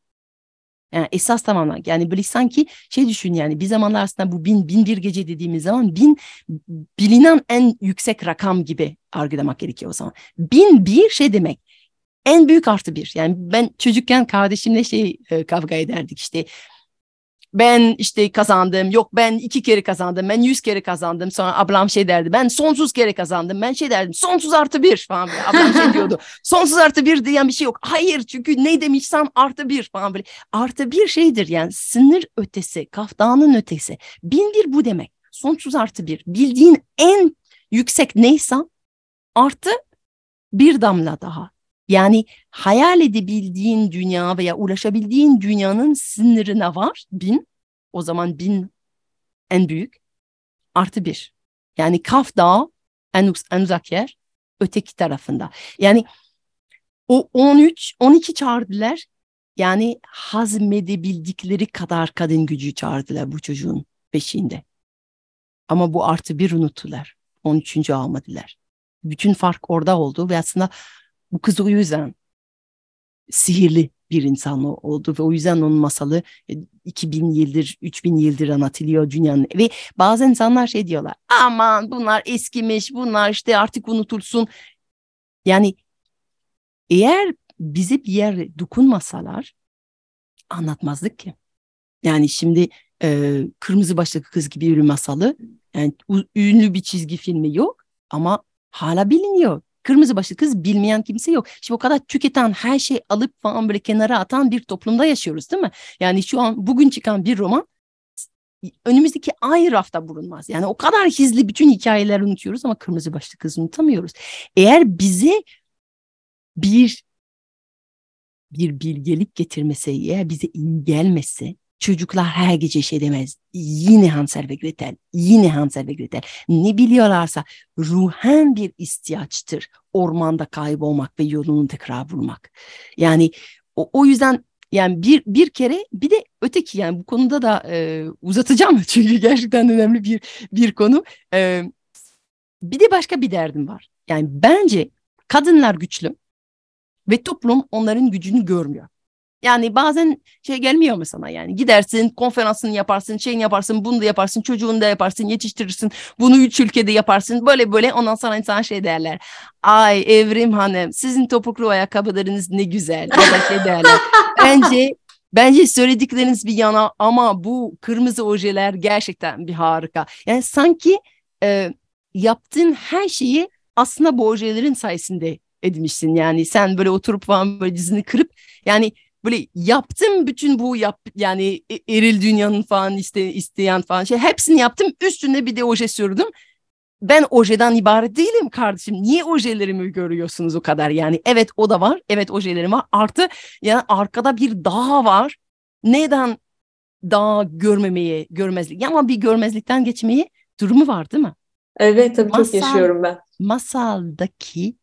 Yani esas tamamlanmak. Yani böyle sanki şey düşün yani bir zamanlar aslında bu bin, bin bir gece dediğimiz zaman bin bilinen en yüksek rakam gibi algılamak gerekiyor o zaman. Bin bir şey demek en büyük artı bir. Yani ben çocukken kardeşimle şey e, kavga ederdik işte. Ben işte kazandım. Yok ben iki kere kazandım. Ben yüz kere kazandım. Sonra ablam şey derdi. Ben sonsuz kere kazandım. Ben şey derdim. Sonsuz artı bir falan böyle. Ablam şey diyordu. Sonsuz artı bir diyen bir şey yok. Hayır çünkü ne demişsem artı bir falan böyle. Artı bir şeydir yani. Sınır ötesi kaftanın ötesi. Bin bir bu demek. Sonsuz artı bir. Bildiğin en yüksek neyse artı bir damla daha yani hayal edebildiğin dünya veya ulaşabildiğin dünyanın sınırına var bin. O zaman bin en büyük artı bir. Yani Kaf Dağı en, en uzak yer öteki tarafında. Yani o 13, 12 çağırdılar. Yani hazmedebildikleri kadar kadın gücü çağırdılar bu çocuğun peşinde. Ama bu artı bir unuttular. 13. almadılar. Bütün fark orada oldu ve aslında bu kız o yüzden sihirli bir insan oldu ve o yüzden onun masalı 2000 e, yıldır 3000 yıldır anlatılıyor dünyanın. Ve bazı insanlar şey diyorlar aman bunlar eskimiş bunlar işte artık unutulsun. Yani eğer bize bir yer dokunmasalar anlatmazdık ki. Yani şimdi e, Kırmızı Başlıklı Kız gibi bir masalı yani ünlü bir çizgi filmi yok ama hala biliniyor kırmızı başlı kız bilmeyen kimse yok. Şimdi o kadar tüketen her şey alıp falan böyle kenara atan bir toplumda yaşıyoruz değil mi? Yani şu an bugün çıkan bir roman önümüzdeki ay rafta bulunmaz. Yani o kadar hızlı bütün hikayeler unutuyoruz ama kırmızı başlı kız unutamıyoruz. Eğer bize bir bir bilgelik getirmese, eğer bize iyi gelmese Çocuklar her gece şey demez. Yine Hansel ve Gretel, yine Hansel ve Gretel. Ne biliyorlarsa ruhen bir ihtiyaçtır ormanda kaybolmak ve yolunu tekrar bulmak. Yani o, o yüzden yani bir bir kere bir de öteki yani bu konuda da e, uzatacağım çünkü gerçekten önemli bir bir konu. E, bir de başka bir derdim var. Yani bence kadınlar güçlü ve toplum onların gücünü görmüyor. Yani bazen şey gelmiyor mu sana yani gidersin konferansını yaparsın şeyini yaparsın bunu da yaparsın çocuğunu da yaparsın yetiştirirsin bunu üç ülkede yaparsın böyle böyle ondan sonra insan şey derler. Ay Evrim Hanım sizin topuklu ayakkabılarınız ne güzel ya da şey derler. Bence Bence söyledikleriniz bir yana ama bu kırmızı ojeler gerçekten bir harika. Yani sanki e, yaptığın her şeyi aslında bu ojelerin sayesinde edmişsin. Yani sen böyle oturup falan böyle dizini kırıp yani böyle yaptım bütün bu yap yani e, eril dünyanın falan iste, isteyen falan şey hepsini yaptım üstüne bir de oje sürdüm. Ben ojeden ibaret değilim kardeşim. Niye ojelerimi görüyorsunuz o kadar? Yani evet o da var. Evet ojelerim var. Artı yani arkada bir dağ var. Neden dağ görmemeye, görmezlik? Ama bir görmezlikten geçmeyi durumu var değil mi? Evet tabii Masal, çok yaşıyorum ben. Masaldaki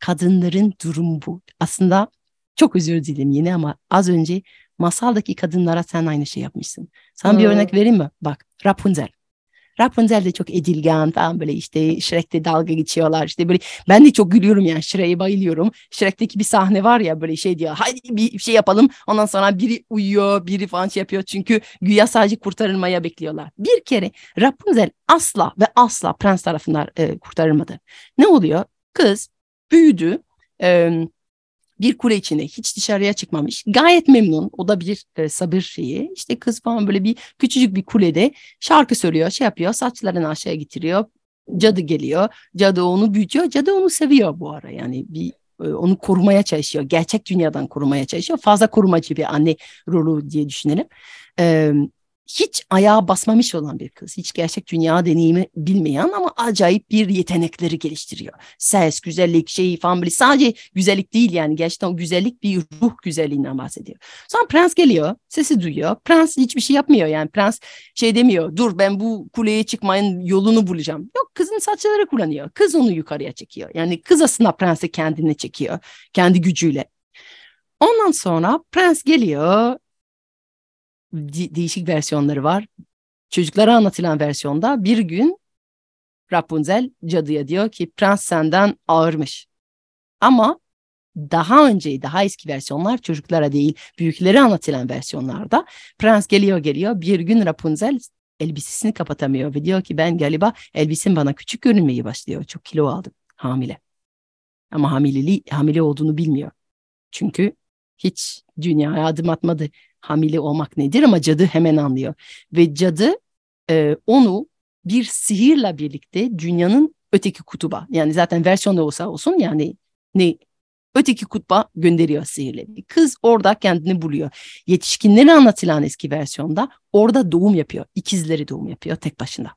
kadınların durumu bu. Aslında çok özür dilerim yine ama az önce masaldaki kadınlara sen aynı şey yapmışsın. Sana hmm. bir örnek vereyim mi? Bak Rapunzel. Rapunzel de çok edilgan falan böyle işte Shrek'te dalga geçiyorlar işte böyle ben de çok gülüyorum yani Shrek'e bayılıyorum. Shrek'teki bir sahne var ya böyle şey diyor hadi bir şey yapalım ondan sonra biri uyuyor biri falan şey yapıyor çünkü güya sadece kurtarılmaya bekliyorlar. Bir kere Rapunzel asla ve asla prens tarafından e, kurtarılmadı. Ne oluyor? Kız büyüdü. E, bir kule içinde hiç dışarıya çıkmamış. Gayet memnun. O da bir e, sabır şeyi. İşte kız falan böyle bir küçücük bir kulede şarkı söylüyor, şey yapıyor, saçlarını aşağıya getiriyor. Cadı geliyor. Cadı onu büyütüyor. Cadı onu seviyor bu ara. Yani bir e, onu korumaya çalışıyor. Gerçek dünyadan korumaya çalışıyor. Fazla korumacı bir anne rolü diye düşünelim. Ee, hiç ayağa basmamış olan bir kız. Hiç gerçek dünya deneyimi bilmeyen ama acayip bir yetenekleri geliştiriyor. Ses, güzellik, şey falan böyle sadece güzellik değil yani gerçekten o güzellik bir ruh güzelliğinden bahsediyor. Sonra prens geliyor, sesi duyuyor. Prens hiçbir şey yapmıyor yani prens şey demiyor dur ben bu kuleye çıkmayın yolunu bulacağım. Yok kızın saçları kullanıyor. Kız onu yukarıya çekiyor. Yani kız aslında prensi kendine çekiyor kendi gücüyle. Ondan sonra prens geliyor değişik versiyonları var. Çocuklara anlatılan versiyonda bir gün Rapunzel cadıya diyor ki prens senden ağırmış. Ama daha önce daha eski versiyonlar çocuklara değil büyüklere anlatılan versiyonlarda prens geliyor geliyor bir gün Rapunzel elbisesini kapatamıyor ve diyor ki ben galiba elbisim bana küçük görünmeyi başlıyor. Çok kilo aldım hamile. Ama hamileliği hamile olduğunu bilmiyor. Çünkü hiç dünyaya adım atmadı hamile olmak nedir ama cadı hemen anlıyor. Ve cadı e, onu bir sihirle birlikte dünyanın öteki kutuba yani zaten versiyon olsa olsun yani ne öteki kutba gönderiyor sihirle. Kız orada kendini buluyor. Yetişkinlere anlatılan eski versiyonda orada doğum yapıyor. İkizleri doğum yapıyor tek başına.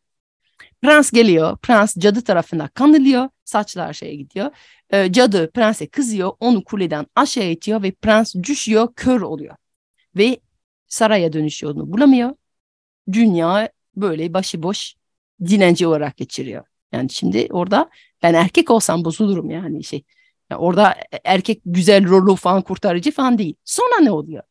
Prens geliyor. Prens cadı tarafına kanılıyor. Saçlar şeye gidiyor. E, cadı prense kızıyor. Onu kuleden aşağı itiyor ve prens düşüyor. Kör oluyor. Ve saraya dönüş yolunu bulamıyor. Dünya böyle başıboş dilenci olarak geçiriyor. Yani şimdi orada ben erkek olsam bozulurum yani şey. Yani orada erkek güzel rolü falan kurtarıcı falan değil. Sonra ne oluyor?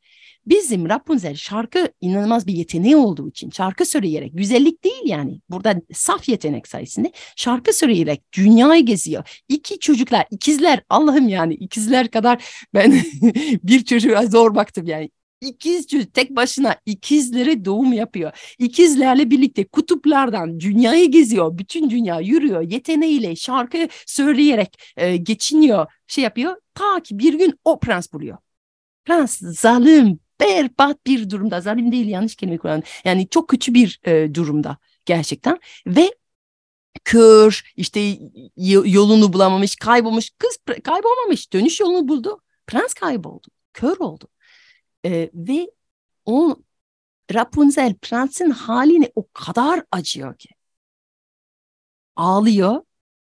Bizim Rapunzel şarkı inanılmaz bir yeteneği olduğu için şarkı söyleyerek güzellik değil yani burada saf yetenek sayesinde şarkı söyleyerek dünyayı geziyor. İki çocuklar ikizler Allah'ım yani ikizler kadar ben bir çocuğa zor baktım yani ikiz tek başına ikizleri doğum yapıyor. İkizlerle birlikte kutuplardan dünyayı geziyor. Bütün dünya yürüyor. Yeteneğiyle şarkı söyleyerek e, geçiniyor. Şey yapıyor. Ta ki bir gün o prens buluyor. Prens zalim, berbat bir durumda. Zalim değil yanlış kelime kullandım. Yani çok kötü bir e, durumda gerçekten. Ve kör, işte yolunu bulamamış, kaybolmuş. Kız kaybolmamış, dönüş yolunu buldu. Prens kayboldu, kör oldu. Ee, ve o Rapunzel prensin halini o kadar acıyor ki. Ağlıyor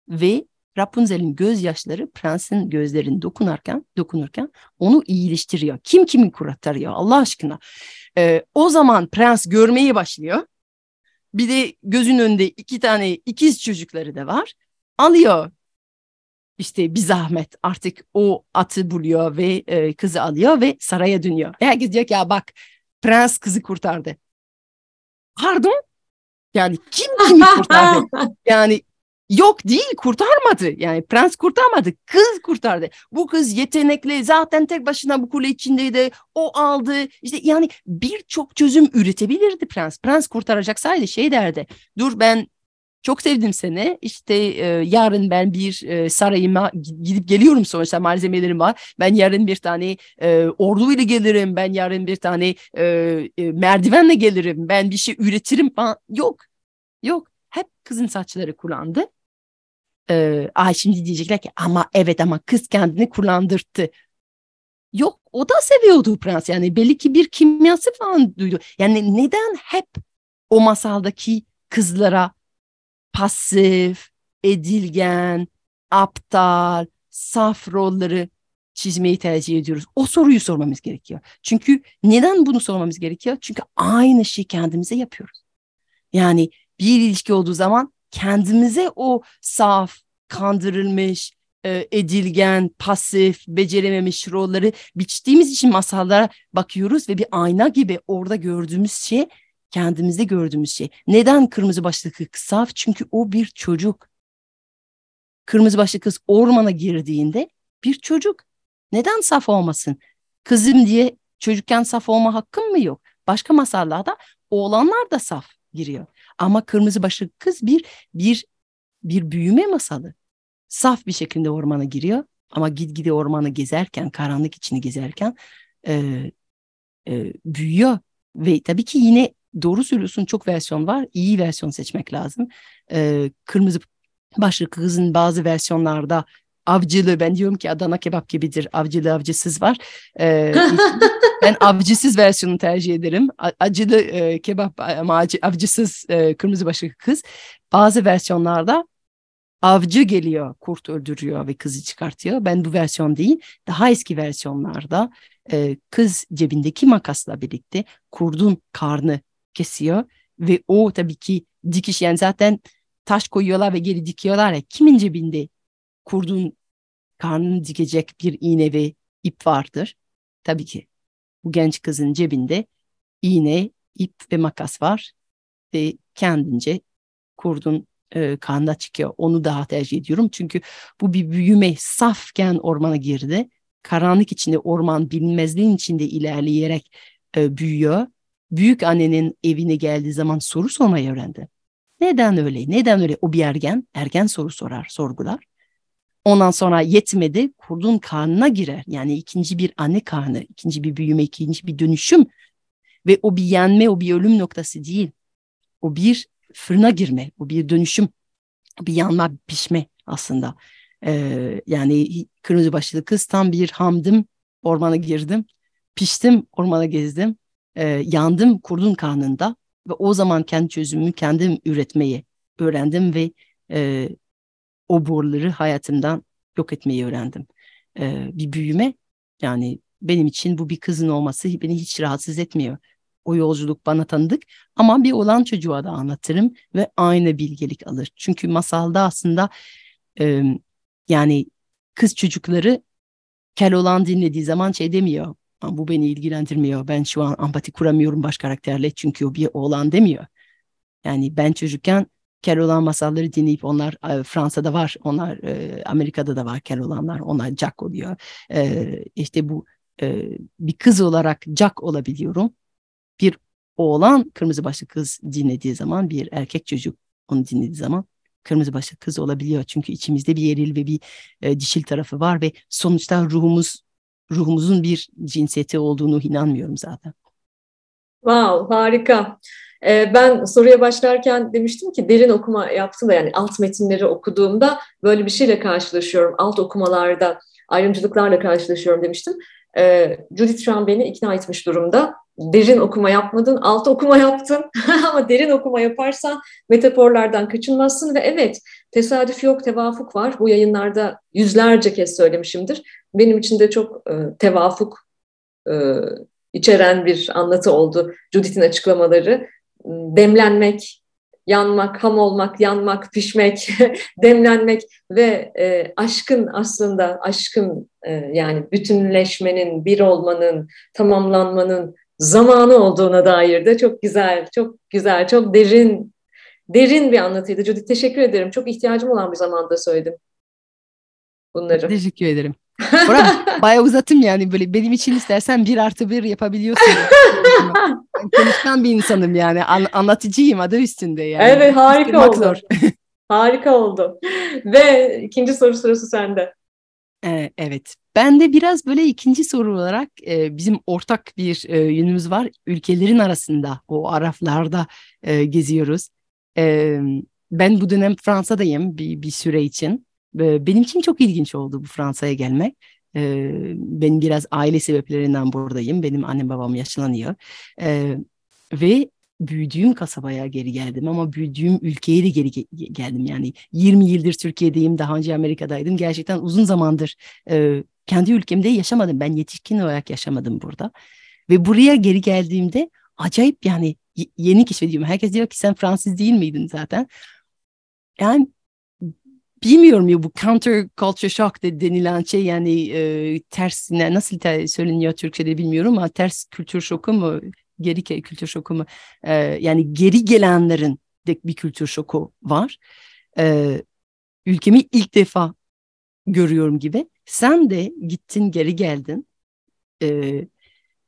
ve Rapunzel'in gözyaşları prensin gözlerini dokunurken dokunurken onu iyileştiriyor. Kim kimi kurtarıyor Allah aşkına. Ee, o zaman prens görmeye başlıyor. Bir de gözün önünde iki tane ikiz çocukları da var. Alıyor işte bir zahmet artık o atı buluyor ve e, kızı alıyor ve saraya dönüyor. Herkes diyor ki ya bak prens kızı kurtardı. Pardon? Yani kim kimi kurtardı? Yani yok değil kurtarmadı. Yani prens kurtarmadı. Kız kurtardı. Bu kız yetenekli zaten tek başına bu kule içindeydi. O aldı. İşte yani birçok çözüm üretebilirdi prens. Prens kurtaracaksaydı şey derdi. Dur ben çok sevdim seni. İşte e, yarın ben bir e, sarayıma gidip geliyorum sonuçta malzemelerim var. Ben yarın bir tane e, orduyla gelirim. Ben yarın bir tane e, e, merdivenle gelirim. Ben bir şey üretirim falan. Yok. Yok. Hep kızın saçları kullandı. E, ay şimdi diyecekler ki ama evet ama kız kendini kullandırdı. Yok o da seviyordu prens yani belli ki bir kimyası falan duydu. Yani neden hep o masaldaki kızlara pasif, edilgen, aptal, saf rolleri çizmeyi tercih ediyoruz. O soruyu sormamız gerekiyor. Çünkü neden bunu sormamız gerekiyor? Çünkü aynı şeyi kendimize yapıyoruz. Yani bir ilişki olduğu zaman kendimize o saf, kandırılmış, e, edilgen, pasif, becerememiş rolleri biçtiğimiz için masallara bakıyoruz ve bir ayna gibi orada gördüğümüz şey kendimizde gördüğümüz şey. Neden kırmızı başlıklı kız saf? Çünkü o bir çocuk. Kırmızı başlıklı kız ormana girdiğinde bir çocuk. Neden saf olmasın? Kızım diye çocukken saf olma hakkım mı yok? Başka masallarda oğlanlar da saf giriyor. Ama kırmızı başlıklı kız bir bir bir büyüme masalı. Saf bir şekilde ormana giriyor ama gitgide ormanı gezerken, karanlık içini gezerken e, e, büyüyor ve tabii ki yine doğru söylüyorsun çok versiyon var. İyi versiyon seçmek lazım. Ee, kırmızı başlıklı kızın bazı versiyonlarda avcılı ben diyorum ki Adana kebap gibidir avcılı avcısız var. Ee, ben avcısız versiyonu tercih ederim. Acılı e, kebap ama acı, avcısız e, kırmızı başlıklı kız. Bazı versiyonlarda avcı geliyor kurt öldürüyor ve kızı çıkartıyor. Ben bu versiyon değil daha eski versiyonlarda e, kız cebindeki makasla birlikte kurdun karnı kesiyor ve o tabii ki dikiş yani zaten taş koyuyorlar ve geri dikiyorlar ya kimin cebinde kurdun karnını dikecek bir iğne ve ip vardır. Tabii ki bu genç kızın cebinde iğne, ip ve makas var ve kendince kurdun e, karnına çıkıyor. Onu daha tercih ediyorum çünkü bu bir büyüme safken ormana girdi. Karanlık içinde orman bilinmezliğin içinde ilerleyerek e, büyüyor büyük annenin evine geldiği zaman soru sormayı öğrendi. Neden öyle? Neden öyle? O bir ergen, ergen soru sorar, sorgular. Ondan sonra yetmedi, kurdun karnına girer. Yani ikinci bir anne karnı, ikinci bir büyüme, ikinci bir dönüşüm Ve o bir yenme, o bir ölüm noktası değil. O bir fırına girme, o bir dönüşüm, bir yanma, pişme aslında. Ee, yani kırmızı başlı kız tam bir hamdım, ormana girdim, piştim, ormana gezdim, e, yandım kurdun karnında ve o zaman kendi çözümümü kendim üretmeyi öğrendim ve e, o boruları hayatımdan yok etmeyi öğrendim. E, bir büyüme yani benim için bu bir kızın olması beni hiç rahatsız etmiyor. O yolculuk bana tanıdık ama bir olan çocuğa da anlatırım ve aynı bilgelik alır. Çünkü masalda aslında e, yani kız çocukları kel olan dinlediği zaman şey demiyor. Bu beni ilgilendirmiyor. Ben şu an empati kuramıyorum baş karakterle çünkü o bir oğlan demiyor. Yani ben çocukken kel olan masalları dinleyip onlar e, Fransa'da var, onlar e, Amerika'da da var kel olanlar, onlar Jack oluyor. E, işte bu e, bir kız olarak Jack olabiliyorum. Bir oğlan kırmızı başlı kız dinlediği zaman, bir erkek çocuk onu dinlediği zaman kırmızı başlı kız olabiliyor. Çünkü içimizde bir eril ve bir e, dişil tarafı var ve sonuçta ruhumuz ruhumuzun bir cinsiyeti olduğunu inanmıyorum zaten. Wow, harika. Ee, ben soruya başlarken demiştim ki derin okuma yaptım da yani alt metinleri okuduğumda böyle bir şeyle karşılaşıyorum. Alt okumalarda ayrımcılıklarla karşılaşıyorum demiştim. Ee, Judith şu an beni ikna etmiş durumda. Derin okuma yapmadın, alt okuma yaptın ama derin okuma yaparsan metaforlardan kaçınmazsın ve evet tesadüf yok, tevafuk var. Bu yayınlarda yüzlerce kez söylemişimdir. Benim için de çok e, tevafuk e, içeren bir anlatı oldu Judith'in açıklamaları demlenmek, yanmak, ham olmak, yanmak, pişmek, demlenmek ve e, aşkın aslında aşkın e, yani bütünleşmenin, bir olmanın, tamamlanmanın zamanı olduğuna dair de çok güzel, çok güzel, çok derin derin bir anlatıydı. Judith teşekkür ederim. Çok ihtiyacım olan bir zamanda söyledim bunları. Teşekkür ederim. Bora bayağı uzatım yani böyle benim için istersen bir artı bir yapabiliyorsun. ben konuşkan bir insanım yani An anlatıcıyım adı üstünde yani. Evet harika oldu. Zor. harika oldu. Ve ikinci soru sırası sende. Ee, evet. Ben de biraz böyle ikinci soru olarak e, bizim ortak bir e, yönümüz var. Ülkelerin arasında o araflarda e, geziyoruz. E, ben bu dönem Fransa'dayım bir, bir süre için. Benim için çok ilginç oldu bu Fransa'ya gelmek. Ben biraz aile sebeplerinden buradayım. Benim annem babam yaşlanıyor. Ve büyüdüğüm kasabaya geri geldim ama büyüdüğüm ülkeye de geri geldim. Yani 20 yıldır Türkiye'deyim, daha önce Amerika'daydım. Gerçekten uzun zamandır kendi ülkemde yaşamadım. Ben yetişkin olarak yaşamadım burada. Ve buraya geri geldiğimde acayip yani yeni keşfediyorum. Herkes diyor ki sen Fransız değil miydin zaten? Yani bilmiyorum ya bu counter culture shock de denilen şey yani e, ters ne, nasıl te, söyleniyor Türkçe'de bilmiyorum ama ters kültür şoku mu geri kültür şoku mu e, yani geri gelenlerin de bir kültür şoku var. E, ülkemi ilk defa görüyorum gibi. Sen de gittin geri geldin. E,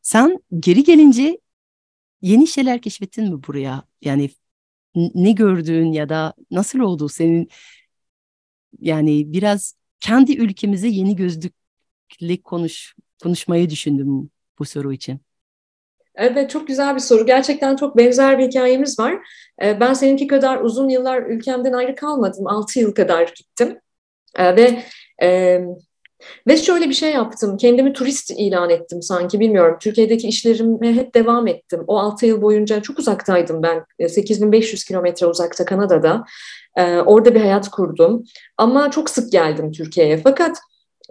sen geri gelince yeni şeyler keşfettin mi buraya? Yani ne gördüğün ya da nasıl oldu senin yani biraz kendi ülkemize yeni gözlükle konuş konuşmayı düşündüm bu soru için. Evet çok güzel bir soru. Gerçekten çok benzer bir hikayemiz var. Ee, ben seninki kadar uzun yıllar ülkemden ayrı kalmadım. 6 yıl kadar gittim. Ee, ve e, ve şöyle bir şey yaptım. Kendimi turist ilan ettim sanki bilmiyorum. Türkiye'deki işlerime hep devam ettim. O 6 yıl boyunca çok uzaktaydım ben. 8500 kilometre uzakta Kanada'da. Ee, orada bir hayat kurdum. Ama çok sık geldim Türkiye'ye. Fakat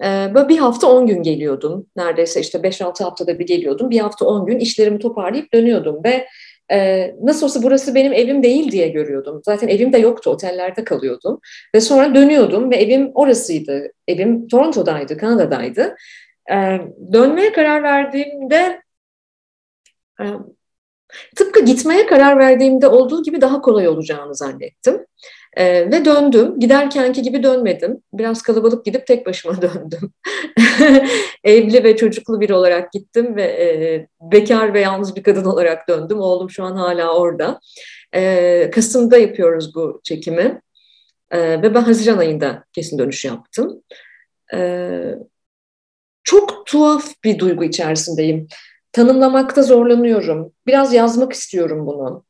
e, böyle bir hafta 10 gün geliyordum. Neredeyse işte 5-6 haftada bir geliyordum. Bir hafta 10 gün işlerimi toparlayıp dönüyordum. Ve e, nasıl olsa burası benim evim değil diye görüyordum. Zaten evim de yoktu, otellerde kalıyordum. Ve sonra dönüyordum ve evim orasıydı. Evim Toronto'daydı, Kanada'daydı. E, dönmeye karar verdiğimde e, tıpkı gitmeye karar verdiğimde olduğu gibi daha kolay olacağını zannettim. E, ve döndüm. Giderkenki gibi dönmedim. Biraz kalabalık gidip tek başıma döndüm. Evli ve çocuklu biri olarak gittim ve e, bekar ve yalnız bir kadın olarak döndüm. Oğlum şu an hala orada. E, Kasım'da yapıyoruz bu çekimi. E, ve ben Haziran ayında kesin dönüş yaptım. E, çok tuhaf bir duygu içerisindeyim. tanımlamakta zorlanıyorum. Biraz yazmak istiyorum bunu.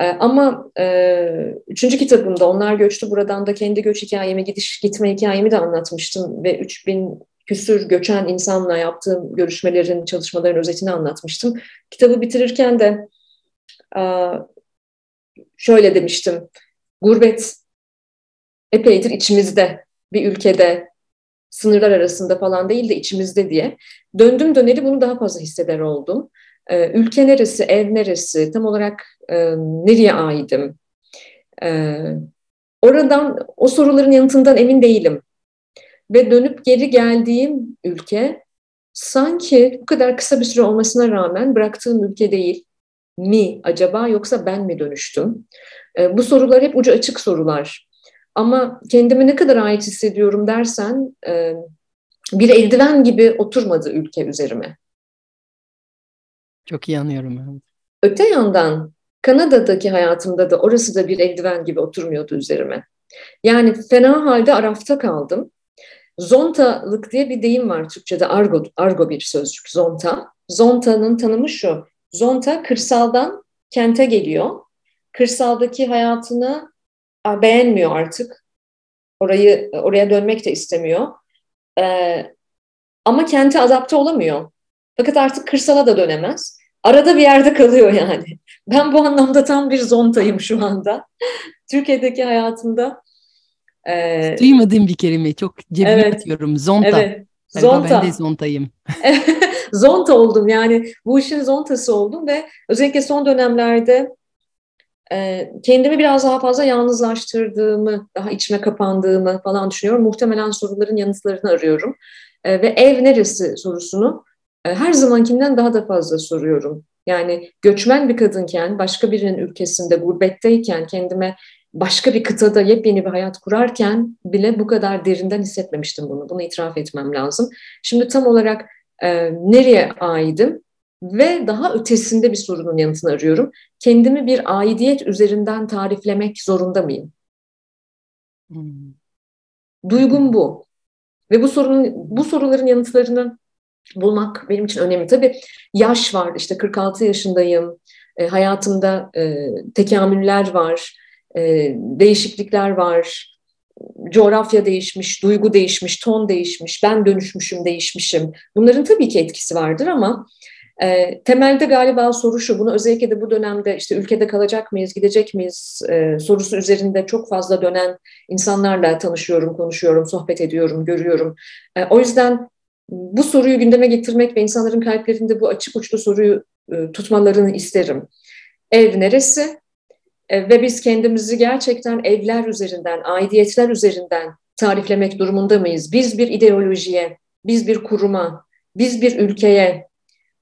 E, ama e, üçüncü kitabımda Onlar Göçtü Buradan da kendi göç hikayemi, gidiş gitme hikayemi de anlatmıştım ve 3000 küsür göçen insanla yaptığım görüşmelerin, çalışmaların özetini anlatmıştım. Kitabı bitirirken de e, şöyle demiştim. Gurbet epeydir içimizde, bir ülkede, sınırlar arasında falan değil de içimizde diye. Döndüm döneli bunu daha fazla hisseder oldum. Ee, ülke neresi, ev neresi, tam olarak e, nereye aidim? Ee, oradan, o soruların yanıtından emin değilim. Ve dönüp geri geldiğim ülke sanki bu kadar kısa bir süre olmasına rağmen bıraktığım ülke değil mi acaba yoksa ben mi dönüştüm? Ee, bu sorular hep ucu açık sorular. Ama kendimi ne kadar ait hissediyorum dersen e, bir eldiven gibi oturmadı ülke üzerime. Çok iyi anlıyorum. Öte yandan Kanada'daki hayatımda da orası da bir eldiven gibi oturmuyordu üzerime. Yani fena halde arafta kaldım. Zontalık diye bir deyim var Türkçe'de argo, argo bir sözcük zonta. Zonta'nın tanımı şu. Zonta kırsaldan kente geliyor. Kırsaldaki hayatını beğenmiyor artık. Orayı oraya dönmek de istemiyor. Ee, ama kente adapte olamıyor. Fakat artık kırsala da dönemez. Arada bir yerde kalıyor yani. Ben bu anlamda tam bir zontayım şu anda. Türkiye'deki hayatımda. E... Duymadığım bir kelime. Çok cebime evet, atıyorum. Zonta. Evet. Zonta. ben de zontayım. zonta oldum yani bu işin zontası oldum ve özellikle son dönemlerde e, kendimi biraz daha fazla yalnızlaştırdığımı, daha içime kapandığımı falan düşünüyorum. Muhtemelen soruların yanıtlarını arıyorum. E, ve ev neresi sorusunu her zamankinden daha da fazla soruyorum. Yani göçmen bir kadınken, başka birinin ülkesinde, gurbetteyken, kendime başka bir kıtada yepyeni bir hayat kurarken bile bu kadar derinden hissetmemiştim bunu. Bunu itiraf etmem lazım. Şimdi tam olarak e, nereye aidim ve daha ötesinde bir sorunun yanıtını arıyorum. Kendimi bir aidiyet üzerinden tariflemek zorunda mıyım? Hmm. Duygum bu. Ve bu sorunun bu soruların yanıtlarını bulmak benim için önemli. Tabii yaş var. İşte 46 yaşındayım. E, hayatımda e, tekamüller var. E, değişiklikler var. Coğrafya değişmiş, duygu değişmiş, ton değişmiş, ben dönüşmüşüm, değişmişim. Bunların tabii ki etkisi vardır ama e, temelde galiba soru şu, bunu özellikle de bu dönemde işte ülkede kalacak mıyız, gidecek miyiz e, sorusu üzerinde çok fazla dönen insanlarla tanışıyorum, konuşuyorum, sohbet ediyorum, görüyorum. E, o yüzden bu soruyu gündeme getirmek ve insanların kalplerinde bu açık uçlu soruyu e, tutmalarını isterim. Ev neresi? E, ve biz kendimizi gerçekten evler üzerinden, aidiyetler üzerinden tariflemek durumunda mıyız? Biz bir ideolojiye, biz bir kuruma, biz bir ülkeye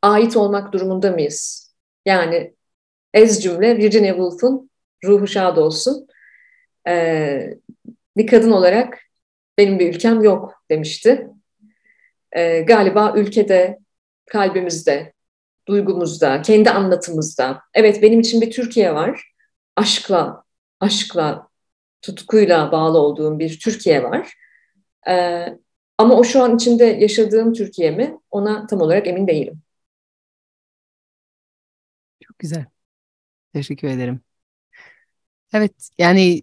ait olmak durumunda mıyız? Yani ez cümle Virginia Woolf'un ruhu şad olsun. Ee, bir kadın olarak benim bir ülkem yok demişti e, galiba ülkede, kalbimizde, duygumuzda, kendi anlatımızda. Evet benim için bir Türkiye var. Aşkla, aşkla, tutkuyla bağlı olduğum bir Türkiye var. E, ama o şu an içinde yaşadığım Türkiye mi? Ona tam olarak emin değilim. Çok güzel. Teşekkür ederim. Evet yani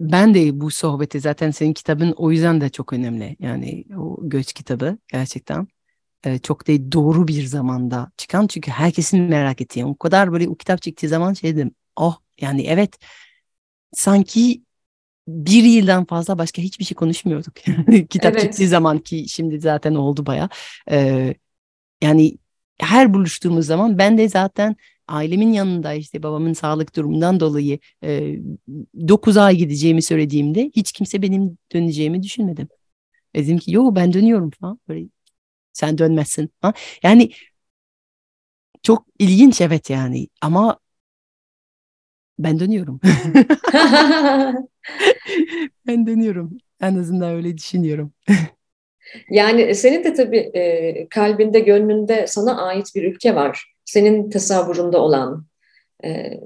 ben de bu sohbeti zaten senin kitabın o yüzden de çok önemli. Yani o göç kitabı gerçekten e, çok da doğru bir zamanda çıkan çünkü herkesin merak ettiği. O kadar böyle o kitap çıktığı zaman şey dedim. Oh yani evet sanki bir yıldan fazla başka hiçbir şey konuşmuyorduk. kitap evet. çıktığı zaman ki şimdi zaten oldu baya. Ee, yani her buluştuğumuz zaman ben de zaten ailemin yanında işte babamın sağlık durumundan dolayı e, 9 ay gideceğimi söylediğimde hiç kimse benim döneceğimi düşünmedim. Dedim ki yo ben dönüyorum falan. Böyle sen dönmezsin. Ha? Yani çok ilginç evet yani ama ben dönüyorum. ben dönüyorum. En azından öyle düşünüyorum. yani senin de tabii e, kalbinde, gönlünde sana ait bir ülke var senin tasavvurunda olan e,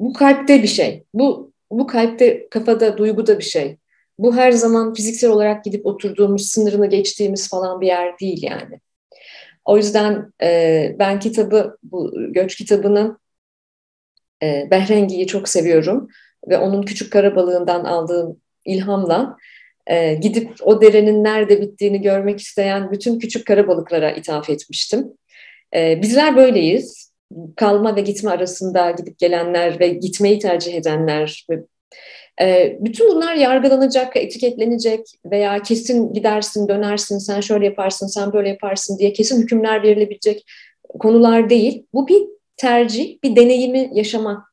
bu kalpte bir şey. Bu bu kalpte, kafada, duyguda bir şey. Bu her zaman fiziksel olarak gidip oturduğumuz, sınırını geçtiğimiz falan bir yer değil yani. O yüzden e, ben kitabı, bu göç kitabını e, Behrengi'yi çok seviyorum ve onun Küçük Karabalığından aldığım ilhamla e, gidip o derenin nerede bittiğini görmek isteyen bütün küçük karabalıklara ithaf etmiştim. E, bizler böyleyiz. Kalma ve gitme arasında gidip gelenler ve gitmeyi tercih edenler e, bütün bunlar yargılanacak, etiketlenecek veya kesin gidersin, dönersin, sen şöyle yaparsın, sen böyle yaparsın diye kesin hükümler verilebilecek konular değil. Bu bir tercih, bir deneyimi yaşama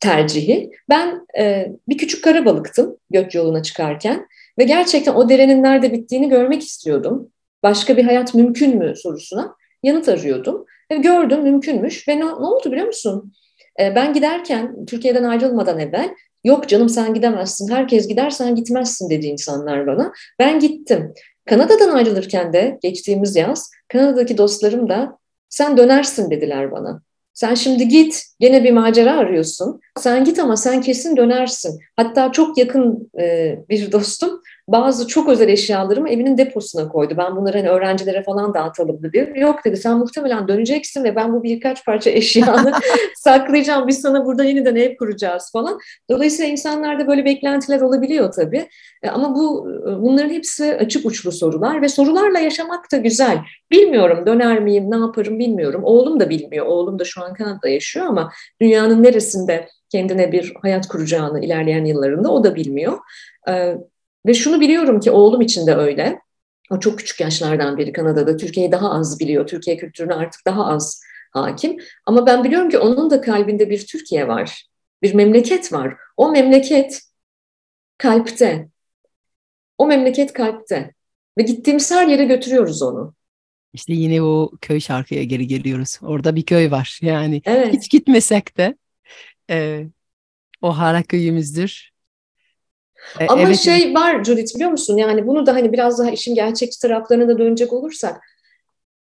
tercihi. Ben e, bir küçük karabalıktım göç yoluna çıkarken ve gerçekten o derenin nerede bittiğini görmek istiyordum. Başka bir hayat mümkün mü sorusuna yanıt arıyordum. Ve gördüm mümkünmüş ve ne, ne oldu biliyor musun? E, ben giderken Türkiye'den ayrılmadan evvel yok canım sen gidemezsin, herkes gider sen gitmezsin dedi insanlar bana. Ben gittim. Kanada'dan ayrılırken de geçtiğimiz yaz Kanada'daki dostlarım da sen dönersin dediler bana. Sen şimdi git, gene bir macera arıyorsun. Sen git ama sen kesin dönersin. Hatta çok yakın e, bir dostum bazı çok özel eşyalarımı evinin deposuna koydu. Ben bunları hani öğrencilere falan dağıtalım dedi. Yok dedi sen muhtemelen döneceksin ve ben bu birkaç parça eşyanı saklayacağım. Biz sana burada yeniden ev kuracağız falan. Dolayısıyla insanlarda böyle beklentiler olabiliyor tabii. E, ama bu bunların hepsi açık uçlu sorular ve sorularla yaşamak da güzel. Bilmiyorum döner miyim, ne yaparım bilmiyorum. Oğlum da bilmiyor. Oğlum da şu an Kanada'da yaşıyor ama dünyanın neresinde kendine bir hayat kuracağını ilerleyen yıllarında o da bilmiyor. Ve şunu biliyorum ki oğlum için de öyle. O çok küçük yaşlardan beri Kanada'da. Türkiye'yi daha az biliyor. Türkiye kültürüne artık daha az hakim. Ama ben biliyorum ki onun da kalbinde bir Türkiye var. Bir memleket var. O memleket kalpte. O memleket kalpte. Ve gittiğimiz her yere götürüyoruz onu. İşte yine o köy şarkıya geri geliyoruz. Orada bir köy var. Yani evet. hiç gitmesek de e, o hara köyümüzdür. E, Ama evet. şey var Judith biliyor musun? Yani bunu da hani biraz daha işin gerçekçi taraflarına da dönecek olursak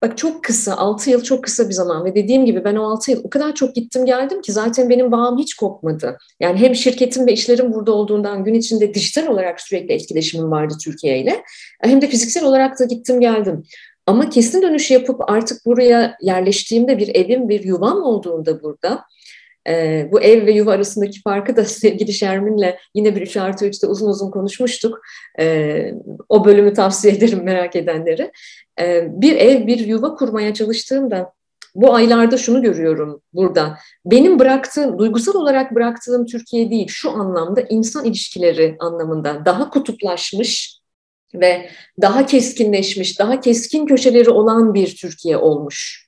Bak çok kısa, 6 yıl çok kısa bir zaman ve dediğim gibi ben o 6 yıl o kadar çok gittim geldim ki zaten benim bağım hiç kopmadı. Yani hem şirketim ve işlerim burada olduğundan gün içinde dijital olarak sürekli etkileşimim vardı Türkiye ile hem de fiziksel olarak da gittim geldim. Ama kesin dönüş yapıp artık buraya yerleştiğimde bir evim, bir yuvam olduğunda burada e, bu ev ve yuva arasındaki farkı da sevgili Şermin'le yine bir 3 artı 3'te uzun uzun konuşmuştuk. E, o bölümü tavsiye ederim merak edenleri. E, bir ev, bir yuva kurmaya çalıştığımda bu aylarda şunu görüyorum burada. Benim bıraktığım, duygusal olarak bıraktığım Türkiye değil, şu anlamda insan ilişkileri anlamında daha kutuplaşmış ve daha keskinleşmiş, daha keskin köşeleri olan bir Türkiye olmuş.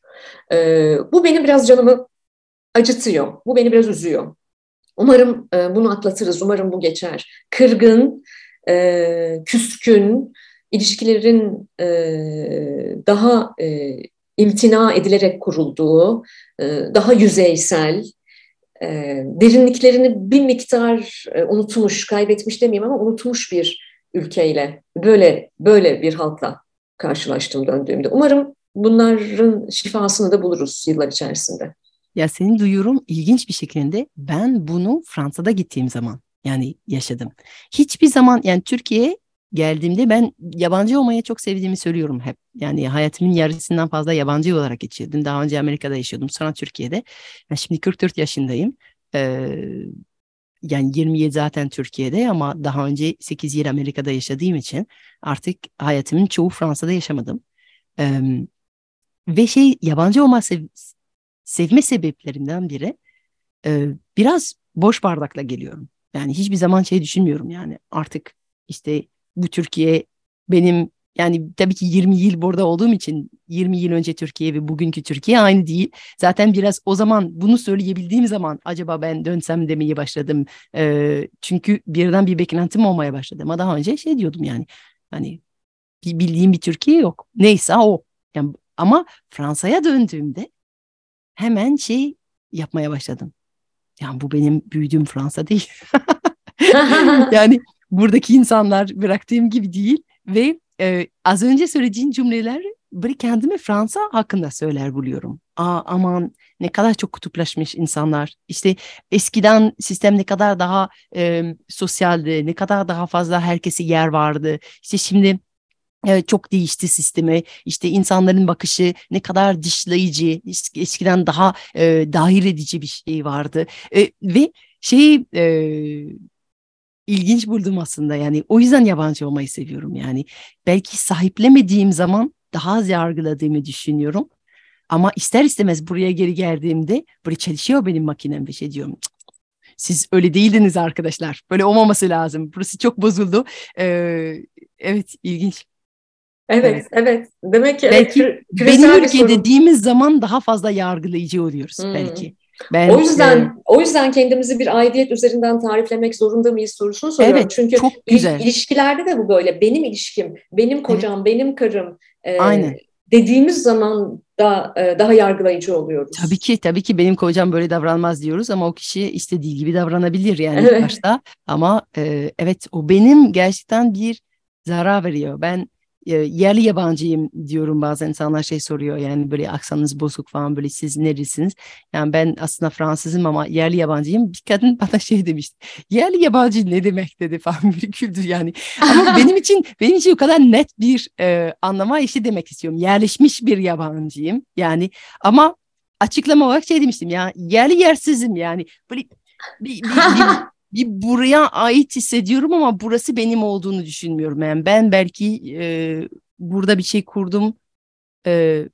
Ee, bu benim biraz canımı acıtıyor. Bu beni biraz üzüyor. Umarım e, bunu atlatırız, umarım bu geçer. Kırgın, e, küskün, ilişkilerin e, daha e, imtina edilerek kurulduğu, e, daha yüzeysel, e, derinliklerini bir miktar e, unutmuş, kaybetmiş demeyeyim ama unutmuş bir ülkeyle, böyle böyle bir halkla karşılaştım döndüğümde. Umarım bunların şifasını da buluruz yıllar içerisinde. Ya senin duyurum ilginç bir şekilde ben bunu Fransa'da gittiğim zaman yani yaşadım. Hiçbir zaman yani Türkiye'ye geldiğimde ben yabancı olmayı çok sevdiğimi söylüyorum hep. Yani hayatımın yarısından fazla yabancı olarak geçirdim. Daha önce Amerika'da yaşıyordum, sonra Türkiye'de. Ben şimdi 44 yaşındayım. Ee, yani 27 zaten Türkiye'de ama daha önce 8 yıl Amerika'da yaşadığım için artık hayatımın çoğu Fransa'da yaşamadım. Ee, ve şey yabancı olma sev sevme sebeplerimden biri e, biraz boş bardakla geliyorum. Yani hiçbir zaman şey düşünmüyorum yani artık işte bu Türkiye benim yani tabii ki 20 yıl burada olduğum için 20 yıl önce Türkiye ve bugünkü Türkiye aynı değil. Zaten biraz o zaman bunu söyleyebildiğim zaman acaba ben dönsem demeye başladım. E, çünkü birden bir beklentim olmaya başladı. Ama daha önce şey diyordum yani hani bildiğim bir Türkiye yok. Neyse o. Yani, ama Fransa'ya döndüğümde hemen şey yapmaya başladım. Yani bu benim büyüdüğüm Fransa değil. yani buradaki insanlar bıraktığım gibi değil ve e, az önce söylediğin cümleler böyle kendimi Fransa hakkında söyler buluyorum. Aa, aman ne kadar çok kutuplaşmış insanlar. İşte eskiden sistem ne kadar daha e, sosyaldi, ne kadar daha fazla herkese yer vardı. İşte şimdi çok değişti sistemi. İşte insanların bakışı ne kadar dışlayıcı, eskiden daha e, dahil edici bir şey vardı. E, ve şeyi e, ilginç buldum aslında yani o yüzden yabancı olmayı seviyorum yani. Belki sahiplemediğim zaman daha az yargıladığımı düşünüyorum. Ama ister istemez buraya geri geldiğimde böyle çalışıyor benim makinem ve şey diyorum. Siz öyle değildiniz arkadaşlar. Böyle olmaması lazım. Burası çok bozuldu. Ee, evet ilginç. Evet, evet. evet. Demek ki belki evet, benim ülke sorun. dediğimiz zaman daha fazla yargılayıcı oluyoruz hmm. belki. Ben, o yüzden e, o yüzden kendimizi bir aidiyet üzerinden tariflemek zorunda mıyız sorusunu soruyorum. Evet, Çünkü çok güzel. ilişkilerde de bu böyle. Benim ilişkim, benim kocam, evet. benim karım. E, Aynen. Dediğimiz zaman da e, daha yargılayıcı oluyoruz. Tabii ki tabii ki benim kocam böyle davranmaz diyoruz ama o kişi istediği gibi davranabilir yani evet. başta. Ama e, evet o benim gerçekten bir zarar veriyor. Ben yerli yabancıyım diyorum bazen insanlar şey soruyor yani böyle aksanınız bozuk falan böyle siz neresiniz? Yani ben aslında Fransızım ama yerli yabancıyım. Bir kadın bana şey demişti. Yerli yabancı ne demek dedi falan bir güldü yani. Ama benim için benim için o kadar net bir e, anlama işi demek istiyorum. Yerleşmiş bir yabancıyım yani ama açıklama olarak şey demiştim ya yerli yersizim yani böyle bir, bir, bir bir buraya ait hissediyorum ama burası benim olduğunu düşünmüyorum. Yani ben belki e, burada bir şey kurdum e,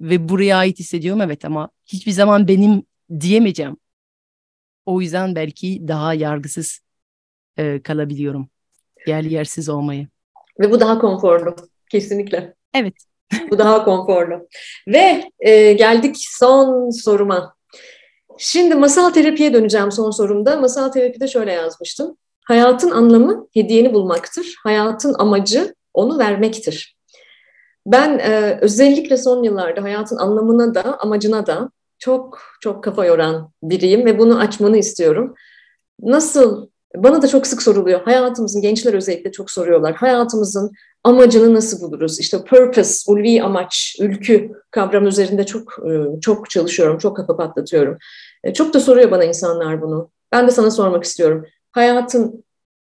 ve buraya ait hissediyorum evet ama hiçbir zaman benim diyemeyeceğim. O yüzden belki daha yargısız e, kalabiliyorum. Yerli yersiz olmayı. Ve bu daha konforlu. Kesinlikle. Evet. bu daha konforlu. Ve e, geldik son soruma. Şimdi masal terapiye döneceğim son sorumda. Masal terapide şöyle yazmıştım. Hayatın anlamı hediyeni bulmaktır. Hayatın amacı onu vermektir. Ben e, özellikle son yıllarda hayatın anlamına da amacına da çok çok kafa yoran biriyim ve bunu açmanı istiyorum. Nasıl bana da çok sık soruluyor. Hayatımızın gençler özellikle çok soruyorlar. Hayatımızın amacını nasıl buluruz? İşte purpose, ulvi amaç, ülkü kavramı üzerinde çok e, çok çalışıyorum, çok kafa patlatıyorum. E, çok da soruyor bana insanlar bunu. Ben de sana sormak istiyorum. Hayatın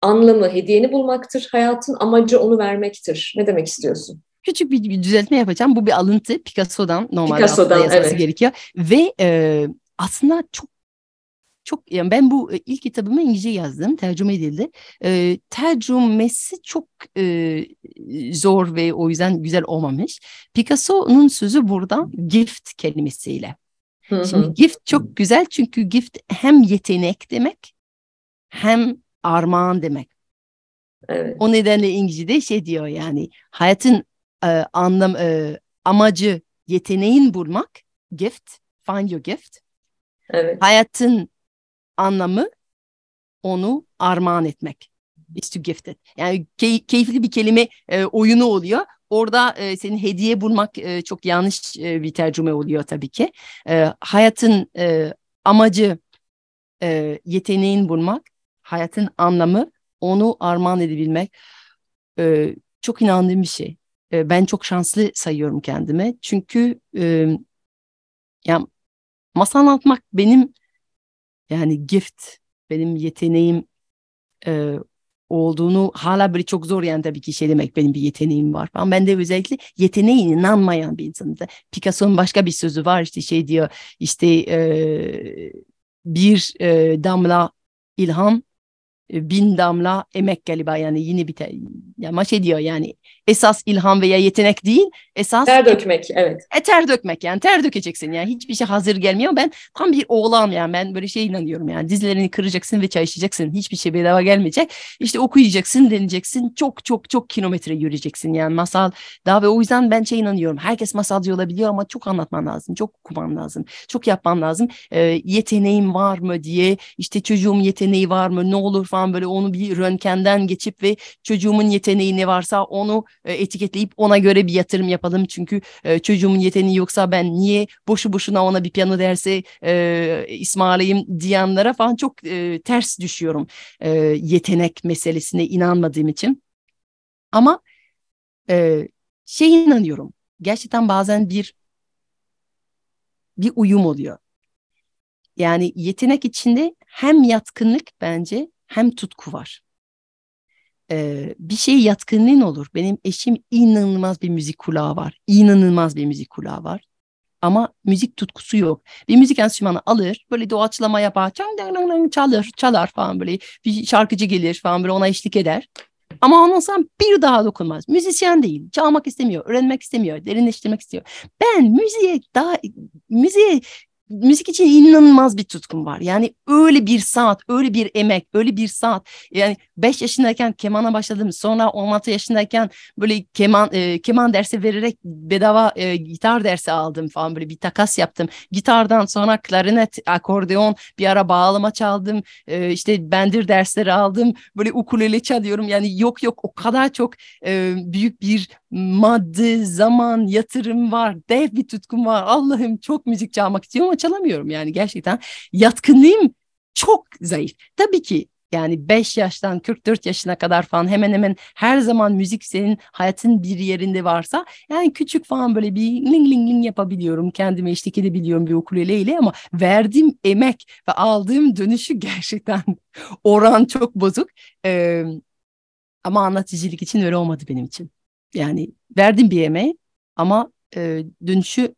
anlamı hediyeni bulmaktır, hayatın amacı onu vermektir. Ne demek istiyorsun? Küçük bir düzeltme yapacağım. Bu bir alıntı Picasso'dan normalde Picasso'dan, yazması evet. gerekiyor. Ve e, aslında çok çok yani ben bu e, ilk kitabımı İngilizce yazdım, tercüme edildi. E, tercümesi çok e, zor ve o yüzden güzel olmamış. Picasso'nun sözü burada gift kelimesiyle. Şimdi gift çok güzel çünkü gift hem yetenek demek hem armağan demek. Evet. O nedenle İngilizce'de şey diyor yani hayatın e, anlam e, amacı yeteneğin bulmak gift find your gift. Evet. Hayatın anlamı onu armağan etmek. Is to gift it. Yani key, keyifli bir kelime e, oyunu oluyor. Orada e, senin hediye bulmak e, çok yanlış e, bir tercüme oluyor tabii ki. E, hayatın e, amacı e, yeteneğin bulmak, hayatın anlamı onu armağan edebilmek. E, çok inandığım bir şey. E, ben çok şanslı sayıyorum kendime. Çünkü e, ya masal anlatmak benim yani gift benim yeteneğim e, olduğunu hala böyle çok zor yani tabii ki şey demek benim bir yeteneğim var falan. Ben de özellikle yeteneğine inanmayan bir insanım. Picasso'nun başka bir sözü var işte şey diyor işte e, bir e, damla ilham bin damla emek galiba yani yine bir ama şey diyor yani esas ilham veya yetenek değil esas ter dökmek evet. E, ter dökmek yani ter dökeceksin yani hiçbir şey hazır gelmiyor. Ben tam bir oğlan yani ben böyle şey inanıyorum yani dizlerini kıracaksın ve çay içeceksin hiçbir şey bedava gelmeyecek. İşte okuyacaksın deneyeceksin çok çok çok kilometre yürüyeceksin yani masal daha ve o yüzden ben şey inanıyorum herkes masalcı olabiliyor ama çok anlatman lazım çok okuman lazım çok yapman lazım. E, yeteneğim var mı diye işte çocuğum yeteneği var mı ne olur falan böyle onu bir röntgenden geçip ve çocuğumun yeteneği ne varsa onu e, etiketleyip ona göre bir yatırım yapalım. Çünkü e, çocuğumun yeteneği yoksa ben niye boşu boşuna ona bir piyano dersi e, ısmarlayayım diyenlere falan çok e, ters düşüyorum e, yetenek meselesine inanmadığım için. Ama e, şey inanıyorum. Gerçekten bazen bir bir uyum oluyor. Yani yetenek içinde hem yatkınlık bence hem tutku var. e, bir şey yatkınlığın olur. Benim eşim inanılmaz bir müzik kulağı var. İnanılmaz bir müzik kulağı var. Ama müzik tutkusu yok. Bir müzik enstrümanı alır, böyle doğaçlama yapar, çalır, çalar falan böyle. Bir şarkıcı gelir falan böyle ona eşlik eder. Ama ondan sonra bir daha dokunmaz. Müzisyen değil, çalmak istemiyor, öğrenmek istemiyor, derinleştirmek istiyor. Ben müziğe daha müziğe müzik için inanılmaz bir tutkum var. Yani öyle bir saat, öyle bir emek, öyle bir saat. Yani 5 yaşındayken kemana başladım. Sonra 16 yaşındayken böyle keman e, keman dersi vererek bedava e, gitar dersi aldım falan böyle bir takas yaptım. Gitardan sonra klarinet, akordeon, bir ara bağlama çaldım. E, işte bendir dersleri aldım. Böyle ukulele çalıyorum. Yani yok yok o kadar çok e, büyük bir maddi, zaman, yatırım var. Dev bir tutkum var. Allah'ım çok müzik çalmak istiyorum ama çalamıyorum yani gerçekten. Yatkınlığım çok zayıf. Tabii ki yani 5 yaştan 44 yaşına kadar falan hemen hemen her zaman müzik senin hayatın bir yerinde varsa yani küçük falan böyle bir ling ling ling yapabiliyorum. Kendime eşlik edebiliyorum bir ukuleleyle ama verdiğim emek ve aldığım dönüşü gerçekten oran çok bozuk. Ee, ama anlatıcılık için öyle olmadı benim için. Yani verdim bir emeği ama e, dönüşü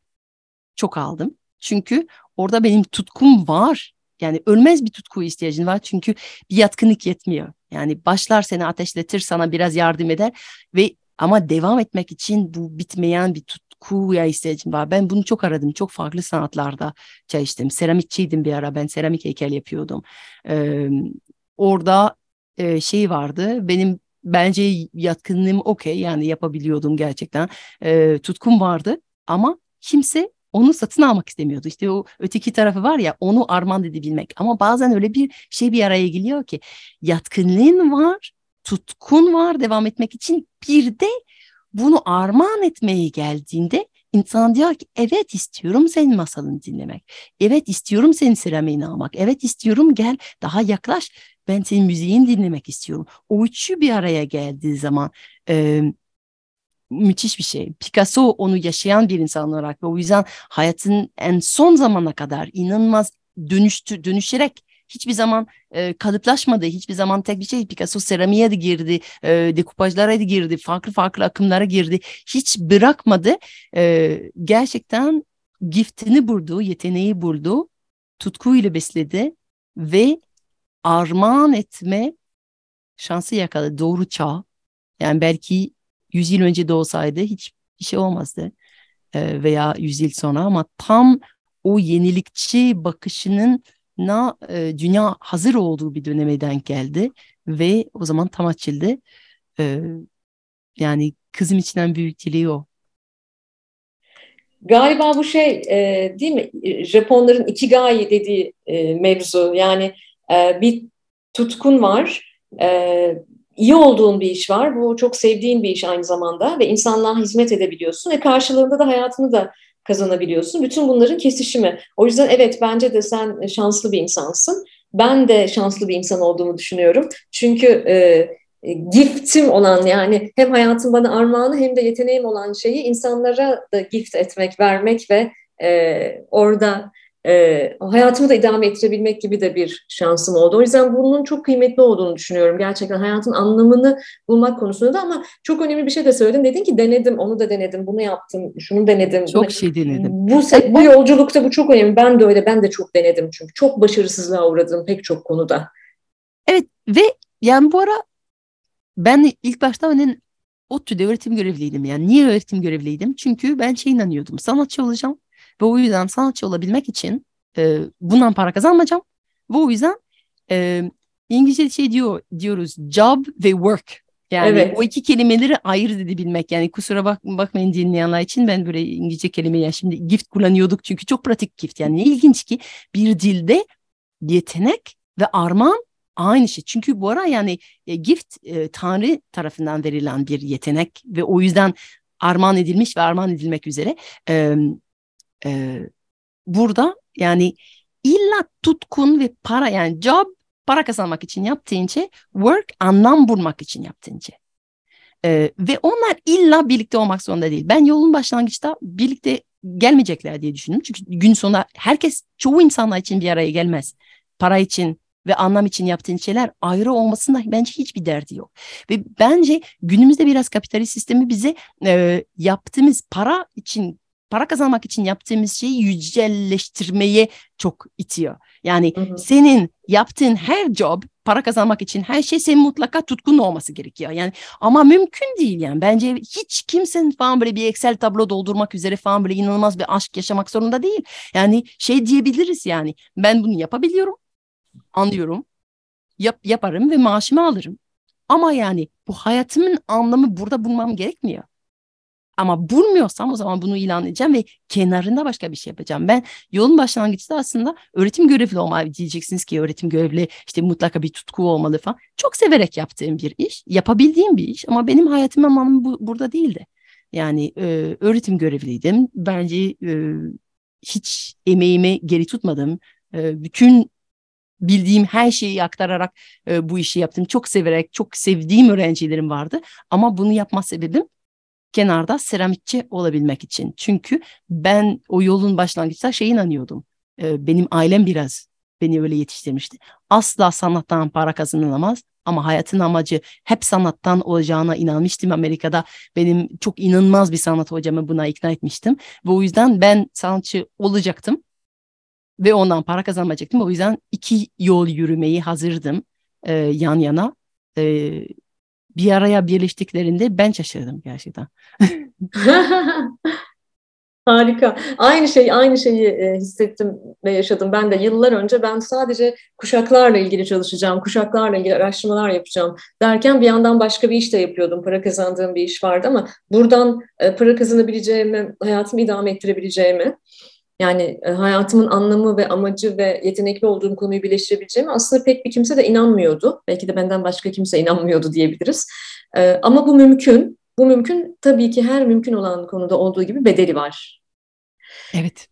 çok aldım. Çünkü orada benim tutkum var. Yani ölmez bir tutku ihtiyacın var çünkü bir yatkınlık yetmiyor. Yani başlar seni ateşletir, sana biraz yardım eder ve ama devam etmek için bu bitmeyen bir tutkuya ihtiyacım var. Ben bunu çok aradım. Çok farklı sanatlarda çalıştım. Seramikçiydim bir ara. Ben seramik heykel yapıyordum. Ee, orada e, şey vardı. Benim bence yatkınlığım okey yani yapabiliyordum gerçekten. E, tutkum vardı ama kimse onu satın almak istemiyordu. İşte o öteki tarafı var ya onu armağan edebilmek. Ama bazen öyle bir şey bir araya geliyor ki yatkınlığın var, tutkun var devam etmek için bir de bunu armağan etmeye geldiğinde insan diyor ki evet istiyorum senin masalını dinlemek. Evet istiyorum senin seramiğini almak. Evet istiyorum gel daha yaklaş ben senin müziğini dinlemek istiyorum. O üçü bir araya geldiği zaman e, müthiş bir şey. Picasso onu yaşayan bir insan olarak ve o yüzden hayatın en son zamana kadar inanılmaz dönüştü, dönüşerek hiçbir zaman e, kalıplaşmadı. Hiçbir zaman tek bir şey. Picasso seramiğe de girdi, e, dekupajlara da girdi, farklı farklı akımlara girdi. Hiç bırakmadı. E, gerçekten giftini buldu, yeteneği buldu, tutkuyla besledi ve armağan etme şansı yakaladı. Doğru çağ. Yani belki 100 yıl önce de olsaydı hiç bir şey olmazdı. Ee, veya 100 yıl sonra ama tam o yenilikçi bakışının na e, dünya hazır olduğu bir döneme denk geldi ve o zaman tam açıldı. Ee, yani kızım içinden büyük dileği o. Galiba bu şey e, değil mi? Japonların ikigai dediği e, mevzu. Yani e, bir tutkun var, e, iyi olduğun bir iş var. Bu çok sevdiğin bir iş aynı zamanda ve insanlığa hizmet edebiliyorsun ve karşılığında da hayatını da kazanabiliyorsun. Bütün bunların kesişimi. O yüzden evet bence de sen şanslı bir insansın. Ben de şanslı bir insan olduğumu düşünüyorum. Çünkü e, giftim olan yani hem hayatım bana armağanı hem de yeteneğim olan şeyi insanlara da gift etmek, vermek ve e, orada e, hayatımı da idame ettirebilmek gibi de bir şansım oldu. O yüzden bunun çok kıymetli olduğunu düşünüyorum. Gerçekten hayatın anlamını bulmak konusunda da ama çok önemli bir şey de söyledin. Dedin ki denedim, onu da denedim, bunu yaptım, şunu denedim. Çok şey denedim. Bu, bu yolculukta bu çok önemli. Ben de öyle, ben de çok denedim çünkü. Çok başarısızlığa uğradım pek çok konuda. Evet ve yani bu ara ben ilk başta hani ODTÜ'de öğretim görevliydim. Yani niye öğretim görevliydim? Çünkü ben şey inanıyordum. Sanatçı olacağım ve o yüzden sanatçı olabilmek için e, bundan para kazanmayacağım. Ve o yüzden e, İngilizce şey diyor diyoruz job ve work. Yani evet. o iki kelimeleri ayırt edebilmek. Yani kusura bak, bakmayın dinleyenler için ben böyle İngilizce kelimeyi yani şimdi gift kullanıyorduk çünkü çok pratik gift. Yani ne ilginç ki bir dilde yetenek ve armağan aynı şey. Çünkü bu ara yani e, gift e, Tanrı tarafından verilen bir yetenek ve o yüzden armağan edilmiş ve armağan edilmek üzere. E, e, burada yani illa tutkun ve para yani job para kazanmak için yaptığın şey work anlam bulmak için yaptığın şey. Ee, ve onlar illa birlikte olmak zorunda değil. Ben yolun başlangıçta birlikte gelmeyecekler diye düşündüm. Çünkü gün sonunda herkes çoğu insanlar için bir araya gelmez. Para için ve anlam için yaptığın şeyler ayrı olmasında bence hiçbir derdi yok. Ve bence günümüzde biraz kapitalist sistemi bize e, yaptığımız para için para kazanmak için yaptığımız şeyi yücelleştirmeye çok itiyor. Yani hı hı. senin yaptığın her job para kazanmak için her şey senin mutlaka tutkun olması gerekiyor. Yani ama mümkün değil yani. Bence hiç kimsenin falan böyle bir Excel tablo doldurmak üzere falan böyle inanılmaz bir aşk yaşamak zorunda değil. Yani şey diyebiliriz yani ben bunu yapabiliyorum, anlıyorum, yap, yaparım ve maaşımı alırım. Ama yani bu hayatımın anlamı burada bulmam gerekmiyor. Ama bulmuyorsam o zaman bunu ilan edeceğim ve kenarında başka bir şey yapacağım. Ben yolun başlangıçta aslında öğretim görevli olmalı diyeceksiniz ki öğretim görevli işte mutlaka bir tutku olmalı falan. Çok severek yaptığım bir iş, yapabildiğim bir iş ama benim hayatımın anlamı bu, burada değildi. Yani e, öğretim görevliydim. Bence e, hiç emeğimi geri tutmadım. E, bütün bildiğim her şeyi aktararak e, bu işi yaptım. Çok severek, çok sevdiğim öğrencilerim vardı. Ama bunu yapma sebebim kenarda seramikçi olabilmek için. Çünkü ben o yolun başlangıçta şey inanıyordum. E, benim ailem biraz beni öyle yetiştirmişti. Asla sanattan para kazanılamaz ama hayatın amacı hep sanattan olacağına inanmıştım. Amerika'da benim çok inanılmaz bir sanat hocamı buna ikna etmiştim. Ve o yüzden ben sanatçı olacaktım ve ondan para kazanmayacaktım. O yüzden iki yol yürümeyi hazırdım e, yan yana. E, bir araya birleştiklerinde ben şaşırdım gerçekten. Harika. Aynı şey, aynı şeyi e, hissettim ve yaşadım. Ben de yıllar önce ben sadece kuşaklarla ilgili çalışacağım, kuşaklarla ilgili araştırmalar yapacağım derken bir yandan başka bir iş de yapıyordum. Para kazandığım bir iş vardı ama buradan e, para kazanabileceğimi, hayatımı idame ettirebileceğimi yani e, hayatımın anlamı ve amacı ve yetenekli olduğum konuyu birleştirebileceğimi aslında pek bir kimse de inanmıyordu. Belki de benden başka kimse inanmıyordu diyebiliriz. E, ama bu mümkün. Bu mümkün tabii ki her mümkün olan konuda olduğu gibi bedeli var. Evet.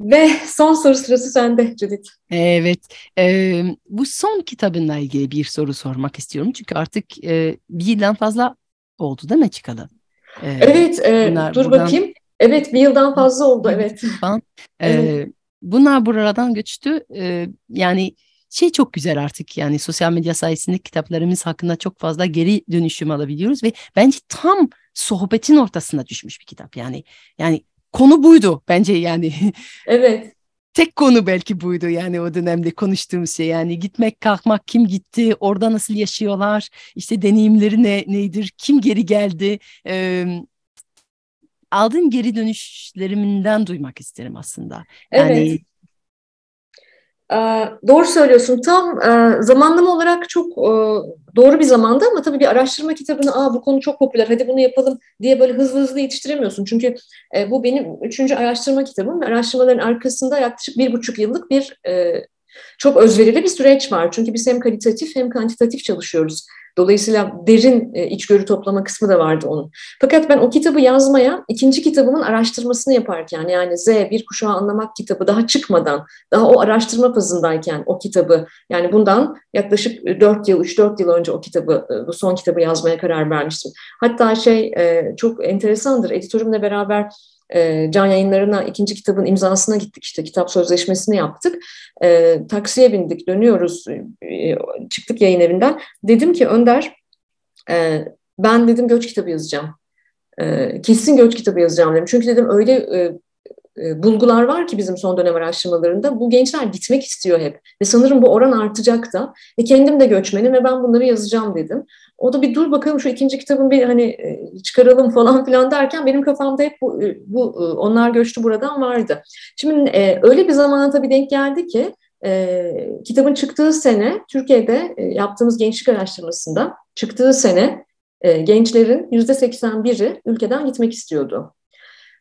Ve son soru sırası sende Judith. Evet, e, bu son kitabınla ilgili bir soru sormak istiyorum. Çünkü artık e, bir yıldan fazla oldu değil mi çıkalı? E, evet, e, bunlar, dur buradan... bakayım. Evet bir yıldan fazla oldu evet. Falan. Ee, evet. Bunlar buradan göçtü. Ee, yani şey çok güzel artık yani sosyal medya sayesinde kitaplarımız hakkında çok fazla geri dönüşüm alabiliyoruz ve bence tam sohbetin ortasına düşmüş bir kitap yani. Yani konu buydu bence yani. Evet. Tek konu belki buydu yani o dönemde konuştuğumuz şey yani gitmek kalkmak kim gitti orada nasıl yaşıyorlar işte deneyimleri ne neydir kim geri geldi ee, aldığın geri dönüşlerimden duymak isterim aslında. Yani evet. Ee, doğru söylüyorsun. Tam e, zamanlama olarak çok e, doğru bir zamanda ama tabii bir araştırma kitabını Aa, bu konu çok popüler hadi bunu yapalım diye böyle hızlı hızlı yetiştiremiyorsun. Çünkü e, bu benim üçüncü araştırma kitabım araştırmaların arkasında yaklaşık bir buçuk yıllık bir çok özverili bir süreç var. Çünkü biz hem kalitatif hem kantitatif çalışıyoruz. Dolayısıyla derin e, içgörü toplama kısmı da vardı onun. Fakat ben o kitabı yazmaya ikinci kitabımın araştırmasını yaparken yani Z bir kuşağı anlamak kitabı daha çıkmadan daha o araştırma fazındayken o kitabı yani bundan yaklaşık 4 yıl 3-4 yıl önce o kitabı e, bu son kitabı yazmaya karar vermiştim. Hatta şey e, çok enteresandır editörümle beraber e, can yayınlarına ikinci kitabın imzasına gittik işte kitap sözleşmesini yaptık. E, taksiye bindik dönüyoruz e, çıktık yayın evinden. Dedim ki Önder e, ben dedim göç kitabı yazacağım. E, kesin göç kitabı yazacağım dedim. Çünkü dedim öyle e, e, bulgular var ki bizim son dönem araştırmalarında. Bu gençler gitmek istiyor hep. Ve sanırım bu oran artacak da. Ve kendim de göçmenim ve ben bunları yazacağım dedim. O da bir dur bakalım şu ikinci kitabın bir hani e, çıkaralım falan filan derken benim kafamda hep bu, e, bu onlar göçtü buradan vardı. Şimdi e, öyle bir zamana tabii denk geldi ki e, kitabın çıktığı sene Türkiye'de e, yaptığımız gençlik araştırmasında çıktığı sene e, gençlerin yüzde 81'i ülkeden gitmek istiyordu.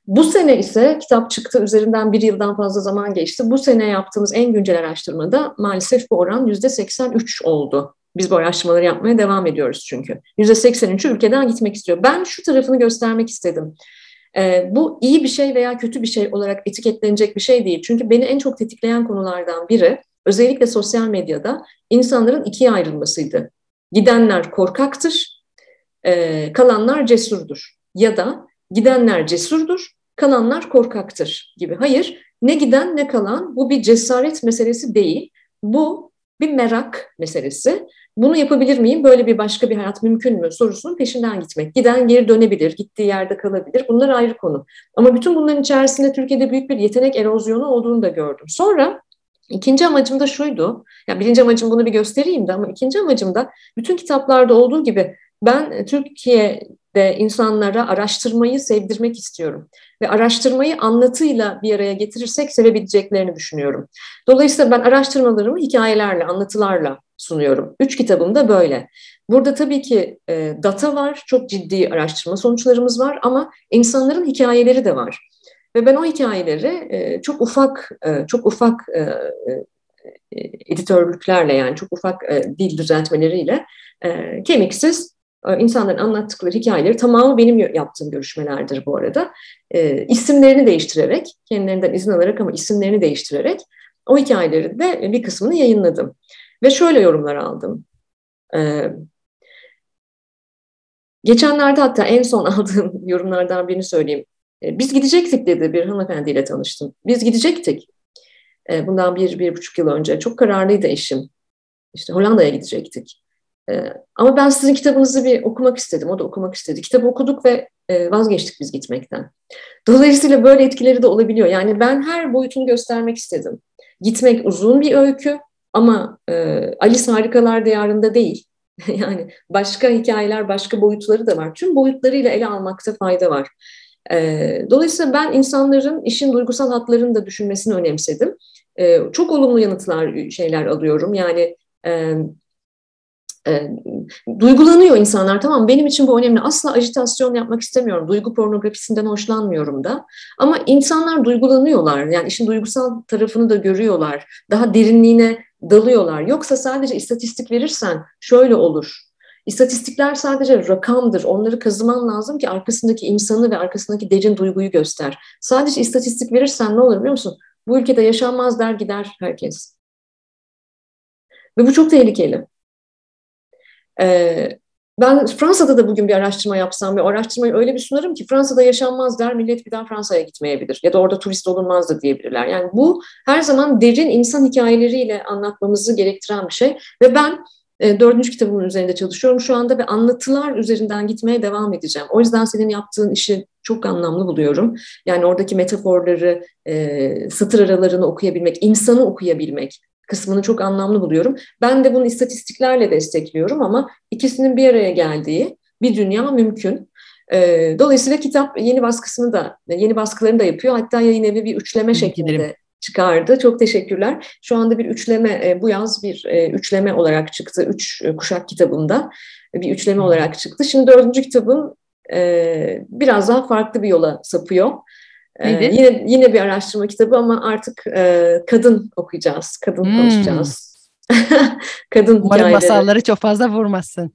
Bu sene ise kitap çıktı, üzerinden bir yıldan fazla zaman geçti. Bu sene yaptığımız en güncel araştırmada maalesef bu oran yüzde 83 oldu. Biz bu araştırmaları yapmaya devam ediyoruz çünkü. Yüzde 83'ü ülkeden gitmek istiyor. Ben şu tarafını göstermek istedim. Ee, bu iyi bir şey veya kötü bir şey olarak etiketlenecek bir şey değil. Çünkü beni en çok tetikleyen konulardan biri özellikle sosyal medyada insanların ikiye ayrılmasıydı. Gidenler korkaktır, e, kalanlar cesurdur. Ya da gidenler cesurdur, kalanlar korkaktır gibi. Hayır, ne giden ne kalan bu bir cesaret meselesi değil. Bu bir merak meselesi. Bunu yapabilir miyim? Böyle bir başka bir hayat mümkün mü? Sorusunun peşinden gitmek. Giden geri dönebilir, gittiği yerde kalabilir. Bunlar ayrı konu. Ama bütün bunların içerisinde Türkiye'de büyük bir yetenek erozyonu olduğunu da gördüm. Sonra ikinci amacım da şuydu. Yani birinci amacım bunu bir göstereyim de ama ikinci amacım da bütün kitaplarda olduğu gibi ben Türkiye'de insanlara araştırmayı sevdirmek istiyorum. Ve araştırmayı anlatıyla bir araya getirirsek sevebileceklerini düşünüyorum. Dolayısıyla ben araştırmalarımı hikayelerle, anlatılarla sunuyorum. Üç kitabım da böyle. Burada tabii ki e, data var, çok ciddi araştırma sonuçlarımız var ama insanların hikayeleri de var. Ve ben o hikayeleri e, çok ufak, e, çok ufak e, e, editörlüklerle yani çok ufak e, dil düzeltmeleriyle e, kemiksiz e, insanların anlattıkları hikayeleri tamamı benim yaptığım görüşmelerdir bu arada. E, isimlerini değiştirerek, kendilerinden izin alarak ama isimlerini değiştirerek o hikayeleri de bir kısmını yayınladım. Ve şöyle yorumlar aldım. E, geçenlerde hatta en son aldığım yorumlardan birini söyleyeyim. E, biz gidecektik dedi bir hanımefendiyle tanıştım. Biz gidecektik. E, bundan bir, bir buçuk yıl önce. Çok kararlıydı eşim. İşte Hollanda'ya gidecektik. Ee, ama ben sizin kitabınızı bir okumak istedim. O da okumak istedi. Kitabı okuduk ve e, vazgeçtik biz gitmekten. Dolayısıyla böyle etkileri de olabiliyor. Yani ben her boyutunu göstermek istedim. Gitmek uzun bir öykü ama e, Alice Harikalar Diyarı'nda değil. yani başka hikayeler, başka boyutları da var. Tüm boyutlarıyla ele almakta fayda var. E, dolayısıyla ben insanların işin duygusal hatlarını da düşünmesini önemsedim. çok olumlu yanıtlar, şeyler alıyorum. Yani duygulanıyor insanlar tamam benim için bu önemli asla ajitasyon yapmak istemiyorum duygu pornografisinden hoşlanmıyorum da ama insanlar duygulanıyorlar yani işin duygusal tarafını da görüyorlar daha derinliğine dalıyorlar yoksa sadece istatistik verirsen şöyle olur İstatistikler sadece rakamdır. Onları kazıman lazım ki arkasındaki insanı ve arkasındaki derin duyguyu göster. Sadece istatistik verirsen ne olur biliyor musun? Bu ülkede yaşanmaz der gider herkes. Ve bu çok tehlikeli. Ee, ben Fransa'da da bugün bir araştırma yapsam ve o araştırmayı öyle bir sunarım ki Fransa'da yaşanmaz der, millet bir daha Fransa'ya gitmeyebilir ya da orada turist olunmaz da diyebilirler. Yani bu her zaman derin insan hikayeleriyle anlatmamızı gerektiren bir şey ve ben e, dördüncü kitabımın üzerinde çalışıyorum şu anda ve anlatılar üzerinden gitmeye devam edeceğim. O yüzden senin yaptığın işi çok anlamlı buluyorum. Yani oradaki metaforları, e, satır aralarını okuyabilmek, insanı okuyabilmek, kısmını çok anlamlı buluyorum. Ben de bunu istatistiklerle destekliyorum ama ikisinin bir araya geldiği bir dünya mümkün. Ee, dolayısıyla kitap yeni baskısını da, yeni baskılarını da yapıyor. Hatta yayın evi bir üçleme şeklinde çıkardı. Çok teşekkürler. Şu anda bir üçleme, e, bu yaz bir e, üçleme olarak çıktı. Üç e, kuşak kitabında bir üçleme olarak çıktı. Şimdi dördüncü kitabım biraz daha farklı bir yola sapıyor. Ee, yine yine bir araştırma kitabı ama artık e, kadın okuyacağız, kadın hmm. konuşacağız. kadın Umarım hikayeleri. masalları çok fazla vurmazsın.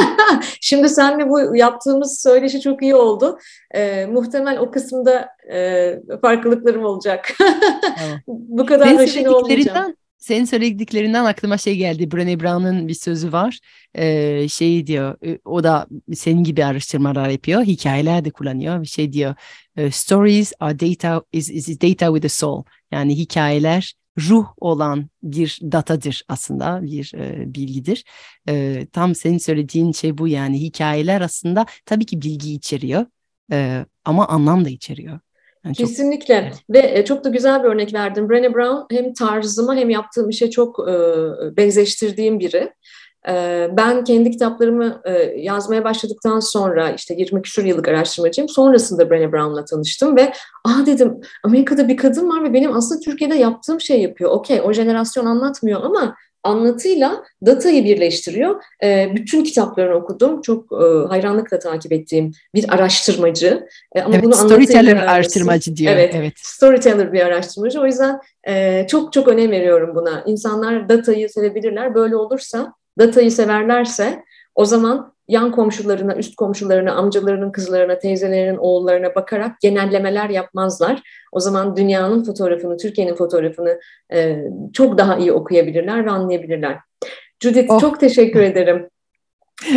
Şimdi senle bu yaptığımız söyleşi çok iyi oldu. E, muhtemel o kısımda e, farklılıklarım olacak. Tamam. bu kadar haşin olmayacağım. Senin söylediklerinden aklıma şey geldi. Brené Brown'un bir sözü var. Ee, şey diyor, e, o da senin gibi araştırmalar yapıyor. Hikayeler de kullanıyor. Bir şey diyor. E, stories are data, is, is data with a soul. Yani hikayeler ruh olan bir datadır aslında, bir e, bilgidir. E, tam senin söylediğin şey bu yani. Hikayeler aslında tabii ki bilgi içeriyor e, ama anlam da içeriyor. Yani Kesinlikle çok... ve e, çok da güzel bir örnek verdim. Brené Brown hem tarzıma hem yaptığım işe çok e, benzeştirdiğim biri. E, ben kendi kitaplarımı yazmaya başladıktan sonra işte 20 küsur yıllık araştırmacıyım. Sonrasında Brené Brown'la tanıştım ve ah dedim Amerika'da bir kadın var ve benim aslında Türkiye'de yaptığım şey yapıyor. Okey o jenerasyon anlatmıyor ama anlatıyla datayı birleştiriyor. E, bütün kitaplarını okudum. Çok e, hayranlıkla takip ettiğim bir araştırmacı. E, ama evet, bunu storyteller araştırmacı diyor. Evet, evet, storyteller bir araştırmacı. O yüzden e, çok çok önem veriyorum buna. İnsanlar datayı sevebilirler. Böyle olursa, datayı severlerse o zaman yan komşularına, üst komşularına, amcalarının kızlarına, teyzelerinin oğullarına bakarak genellemeler yapmazlar. O zaman dünyanın fotoğrafını, Türkiye'nin fotoğrafını e, çok daha iyi okuyabilirler ve anlayabilirler. Judith oh. çok teşekkür ederim.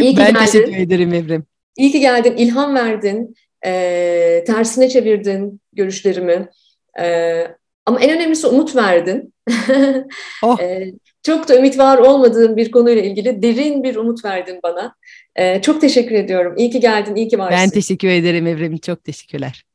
İyi ki ben geldin. teşekkür ederim Evrim. İyi ki geldin, ilham verdin, e, tersine çevirdin görüşlerimi. E, Ama en önemlisi umut verdin. oh. Ee, çok da ümit var olmadığım bir konuyla ilgili derin bir umut verdin bana. Ee, çok teşekkür ediyorum. İyi ki geldin, iyi ki varsın. Ben teşekkür ederim Evrim. Çok teşekkürler.